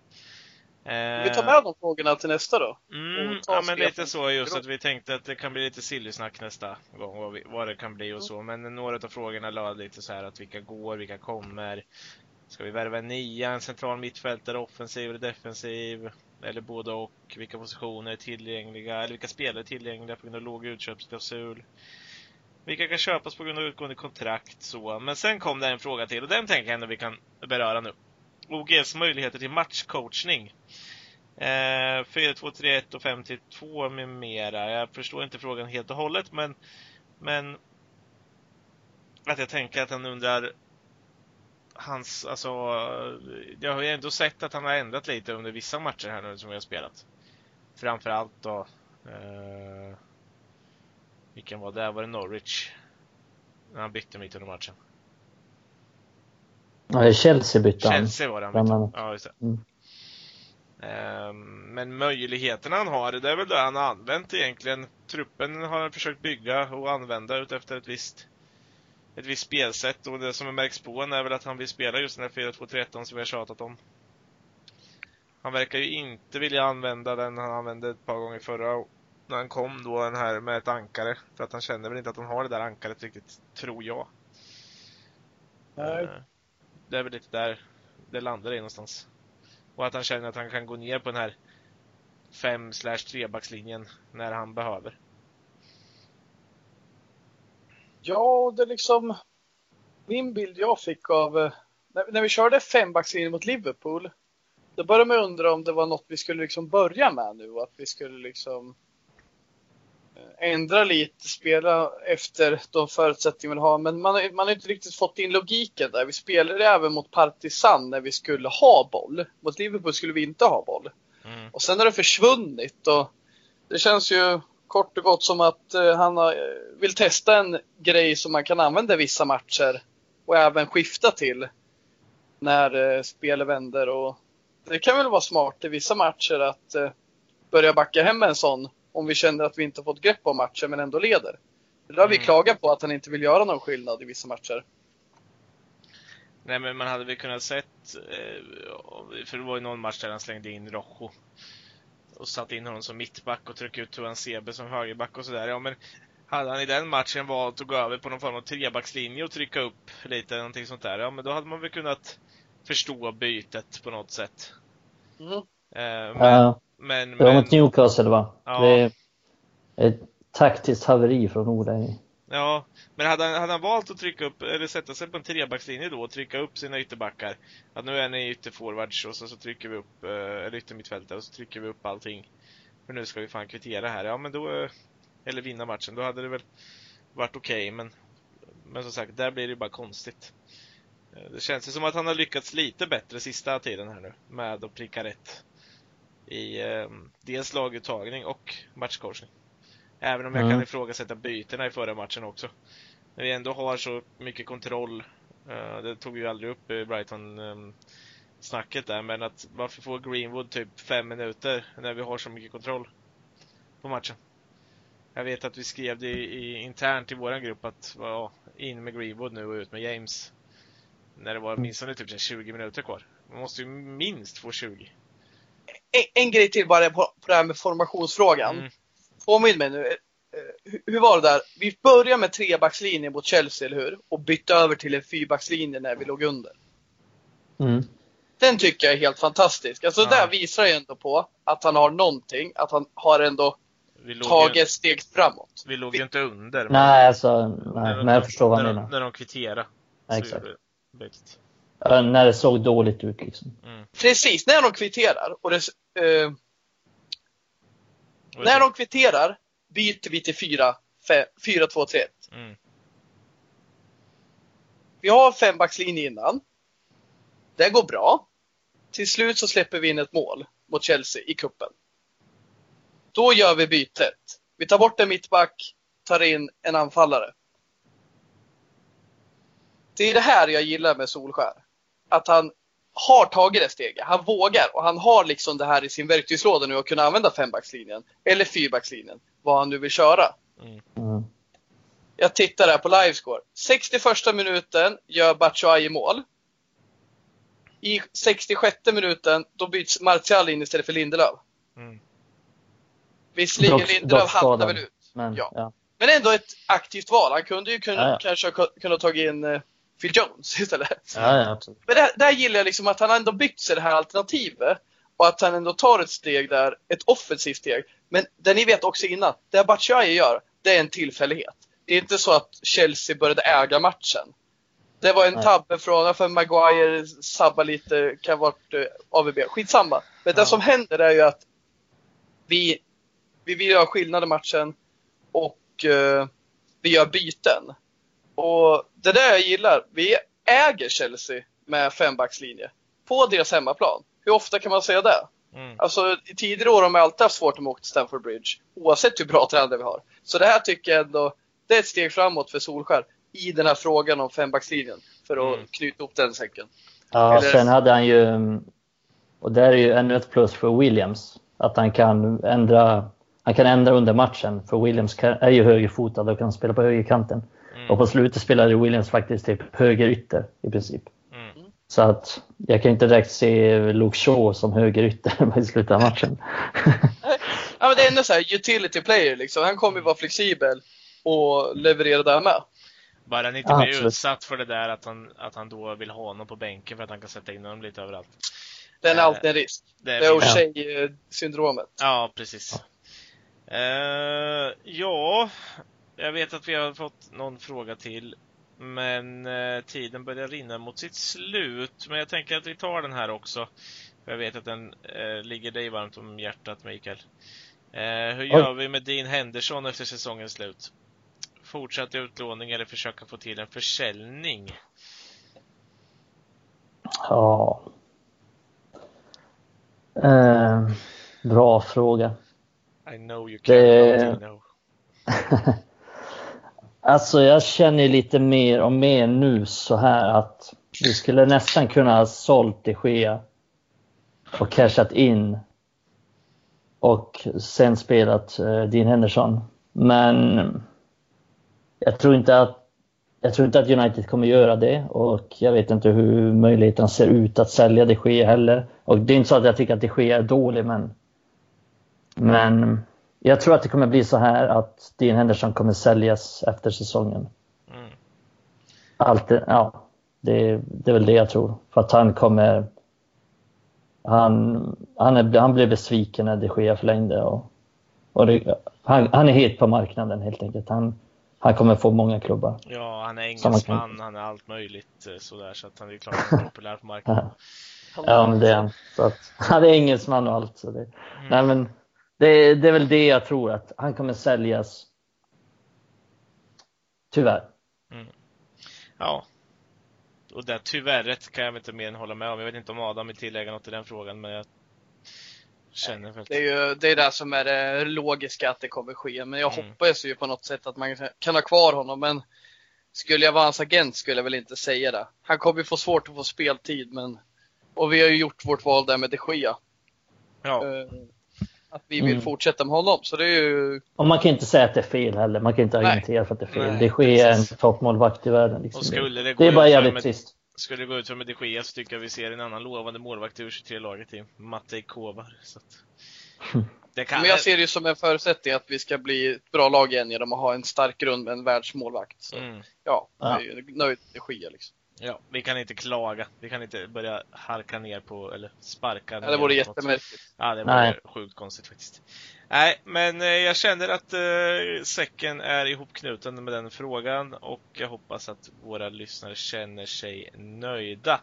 Vi tar med de frågorna till nästa då? Mm, ja, men lite så just att vi tänkte att det kan bli lite sillysnack nästa gång, vad, vi, vad det kan bli och så. Men några av frågorna löd lite så här att vilka går, vilka kommer? Ska vi värva en nia, en central mittfältare, offensiv eller defensiv? Eller både och? Vilka positioner är tillgängliga? Eller vilka spelare är tillgängliga på grund av låg utköpsklausul? Vilka kan köpas på grund av utgående kontrakt? Så. Men sen kom det en fråga till och den tänker jag ändå vi kan beröra nu. OGs möjligheter till matchcoachning. Eh, 4-2-3-1 och 5-2 med mera. Jag förstår inte frågan helt och hållet men, men att jag tänker att han undrar hans, alltså, jag har ju ändå sett att han har ändrat lite under vissa matcher här nu som vi har spelat. Framförallt då, eh, vilken var det? Var det Norwich? När han bytte mitt under matchen. Ja, Chelsea bytte han. Chelsea var det han bytte. Ja, just det. Mm. Um, men möjligheterna han har, det är väl det han har använt egentligen. Truppen har han försökt bygga och använda utefter ett visst ett visst spelsätt och det som märks på är väl att han vill spela just den här 4-2-13 som vi har tjatat om. Han verkar ju inte vilja använda den han använde ett par gånger förra när han kom då den här med ett ankare. För att han känner väl inte att han har det där ankaret riktigt, tror jag. Nej. Uh, det är väl lite där det landar i någonstans. Och att han känner att han kan gå ner på den här fem slash trebackslinjen när han behöver. Ja, det är liksom min bild jag fick av eh, när, när vi körde fembackslinjen mot Liverpool. Då började man undra om det var något vi skulle liksom börja med nu att vi skulle liksom eh, ändra lite, spela efter de förutsättningar vi har. Men man, man har inte riktigt fått in logiken där. Vi spelade även mot Partisan när vi skulle ha boll. Mot Liverpool skulle vi inte ha boll. Mm. Och sen har det försvunnit och det känns ju kort och gott som att eh, han har, eh, vill testa en grej som man kan använda i vissa matcher och även skifta till när eh, spelet vänder. Och det kan väl vara smart i vissa matcher att börja backa hem en sån om vi känner att vi inte fått grepp om matchen men ändå leder. Det har vi Mm. klagat på att han inte vill göra någon skillnad i vissa matcher. Nej men man hade väl kunnat sett, eh, för det var ju någon match där han slängde in Rojo. Och satte in honom som mittback och tryckte ut Tuan Sebe som högerback och sådär. Ja men hade han i den matchen valt att gå över på någon form av trebackslinje och trycka upp lite, någonting sånt där. Ja men då hade man väl kunnat förstå bytet på något sätt. Mm. Eh, men, Ja, men, det var men, mot Newcastle va? Ja. Det är ett taktiskt haveri från Ola. ja, men hade han, hade han valt att trycka upp, eller sätta sig på en trebackslinje då och trycka upp sina ytterbackar. Att nu är ni ytterforwards och så, så trycker vi upp, eh, eller yttermittfältare och så trycker vi upp allting. För nu ska vi fan kvittera här. Ja men då, eh, eller vinna matchen. Då hade det väl varit okej men, men som sagt, där blir det ju bara konstigt. Eh, Det känns ju som att han har lyckats lite bättre sista tiden här nu med att pricka rätt. I eh, dels laguttagning och matchcoachning. Även om jag Mm. kan ifrågasätta bytena i förra matchen också. När vi ändå har så mycket kontroll. eh, det tog vi ju aldrig upp i Brighton ehm, snacket där, men att varför får Greenwood typ fem minuter när vi har så mycket kontroll på matchen? Jag vet att vi skrev det i, i, internt i våran grupp att ja, in med Greenwood nu och ut med James. När det var åtminstone typ så här 20 minuter kvar. Man måste ju minst få 20. En, en grej till bara på, på det här med formationsfrågan. Mm. Påminn mig nu. eh, Hur, hur var det där? Vi började med trebackslinje mot Chelsea, eller hur? Och bytte över till en fyrbackslinje när vi låg under. Mm. Den tycker jag är helt fantastisk. Alltså Ja. där visar ju ändå på att han har någonting, att han har ändå tagit ju, steg framåt. vi låg ju inte under. men- Nej, alltså, när nej, de- men jag förstår vad när de- menar. När de kvitterade. Ja, så exakt. När det såg dåligt ut liksom. Mm. Precis, när de kvitterar och det, eh, när de kvitterar byter vi till 4, 4 2, 3, 1. Mm. Vi har fembackslinje innan. Det går bra. Till slut så släpper vi in ett mål mot Chelsea i kuppen. Då gör vi bytet. Vi tar bort en mittback, tar in en anfallare. Det är det här jag gillar med Solskär. Att han har tagit det steget. Han vågar och han har liksom det här i sin verktygslåda nu att kunna använda fembackslinjen. Eller fyrbackslinjen. Vad han nu vill köra. Mm. Jag tittar här på livescore. 61 minuten gör Batshuayi mål. I 66 minuten då byts Martial in istället för Lindelöf. Mm. Visserligen Lindelöf skadad. väl ut. Men, Ja. ja. Men ändå ett aktivt val. Han kunde ju kunna, Ja, ja. kanske ha ku- kunnat ta in eh, Phil Jones istället. Ja, ja, absolut. Men där, där gillar jag liksom att han ändå byggt sig det här alternativet. Och att han ändå tar ett steg där, ett offensivt steg. Men det ni vet också innan, det Batshuayi gör, det är en tillfällighet. Det är inte så att Chelsea började äga matchen. Det var en Nej. tabbe från, för Maguire sabbar lite, kan ha varit eh, AVB. Skitsamma. Men det Ja. som händer är ju att vi, vi vill göra skillnad i matchen och eh, vi gör byten. Och det där jag gillar, vi äger Chelsea med fembackslinje på deras hemmaplan. Hur ofta kan man säga det? Mm. Alltså i tidigare år har man alltid haft svårt att åka till Stamford Bridge. Oavsett hur bra tränare vi har. Så det här tycker jag ändå, det är ett steg framåt för Solskär i den här frågan om fembackslinjen. För att Mm. knyta ihop den säcken. Ja, Eller- sen hade han ju, och det är ju ännu ett plus för Williams, att han kan ändra, han kan ändra under matchen. För Williams kan, är ju högerfotad och kan spela på högerkanten. Och på slutet spelade Williams faktiskt typ högerytter i princip. Mm. Så att jag kan inte direkt se Luke Shaw som högerytter i slutet av matchen. Ja, men det är ändå så här utility player liksom. Han kommer ju vara flexibel och leverera där med. Bara han inte Ja, blir absolut. utsatt för det där att han, att han då vill ha honom på bänken för att han kan sätta in honom lite överallt. Den är Eh, alltid en risk. Det Det är finns- O'Shea-syndromet. Ja, precis. Eh, ja, jag vet att vi har fått någon fråga till. Men eh, tiden börjar rinna mot sitt slut. Men jag tänker att vi tar den här också. För jag vet att den eh, ligger dig varmt om hjärtat, Mikael. Eh, hur gör vi med Dean Henderson efter säsongens slut? Fortsatt utlåning eller försöka få till en försäljning? Ja. Eh, bra fråga. I know you can't Det-. Alltså jag känner lite mer och mer nu så här att vi skulle nästan kunna ha sålt de Gea och cashat in och sen spelat eh, Dean Henderson. Men jag tror inte att jag tror inte att United kommer göra det och jag vet inte hur möjligheterna ser ut att sälja de Gea heller. Och det är inte så att jag tycker att de Gea är dålig men men jag tror att det kommer bli så här att Dean Henderson kommer säljas efter säsongen. Mm. Allt, ja, det, det är väl det jag tror. För att han kommer... Han, han, är, han blev besviken när det sker förlängde. Och, och det, han, han är het på marknaden helt enkelt. Han, han kommer få många klubbar. Ja, han är engelsman, han är allt möjligt eh, sådär, så att han är klart han är populär på marknaden. Ja, men det är han. Så att, han är engelsman och allt. Så det, nej, men det, det är väl det jag tror att han kommer säljas. Tyvärr. Ja. Och det tyvärr kan jag inte mer än hålla med om. Jag vet inte om Adam vill tillägga något i den frågan, men jag känner väl... Det är ju det, är det som är det logiska att det kommer ske. Men jag Mm. hoppas ju på något sätt att man kan ha kvar honom. Men skulle jag vara hans agent skulle jag väl inte säga det. Han kommer ju få svårt att få speltid. Men, och vi har ju gjort vårt val där med de Gea. Ja, Eh, Att vi vill Mm. fortsätta med honom. Så det är ju Och man kan inte säga att det är fel heller. Man kan inte argumentera för att det är fel. Nej, det sker en precis. toppmålvakt i världen. Liksom. och skulle det gå det är bara jävligt med, trist. skulle det gå ut för med de Gea så tycker jag vi ser en annan lovande målvakt i U23-laget i Matej Kovar. Så att... Det kan... Men jag ser det ju som en förutsättning att vi ska bli ett bra lag igen genom att ha en stark grund med en världsmålvakt. Så, Mm. ja, Ja. jag är ju nöjd med Gea liksom. Ja, vi kan inte klaga. Vi kan inte börja halka ner på, eller sparka Ja, ner det vore jättemärkligt. Ja, det var Nej. sjukt konstigt faktiskt. Nej, men eh, jag känner att eh, säcken är ihopknuten med den frågan och jag hoppas att våra lyssnare känner sig nöjda.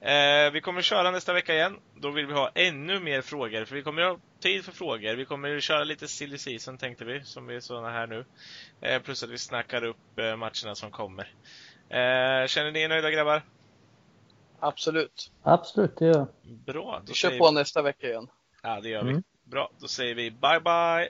Eh, vi kommer köra nästa vecka igen. Då vill vi ha ännu mer frågor, för vi kommer ha tid för frågor. Vi kommer köra lite silly season tänkte vi, som vi är sådana här nu. Eh, plus att vi snackar upp eh, matcherna som kommer. Eh, känner ni er nöjda grabbar? Absolut. Absolut, det gör jag. Bra. Då Vi kör säger på nästa vecka igen. Ja, det gör vi. Mm. Bra, då säger vi bye bye!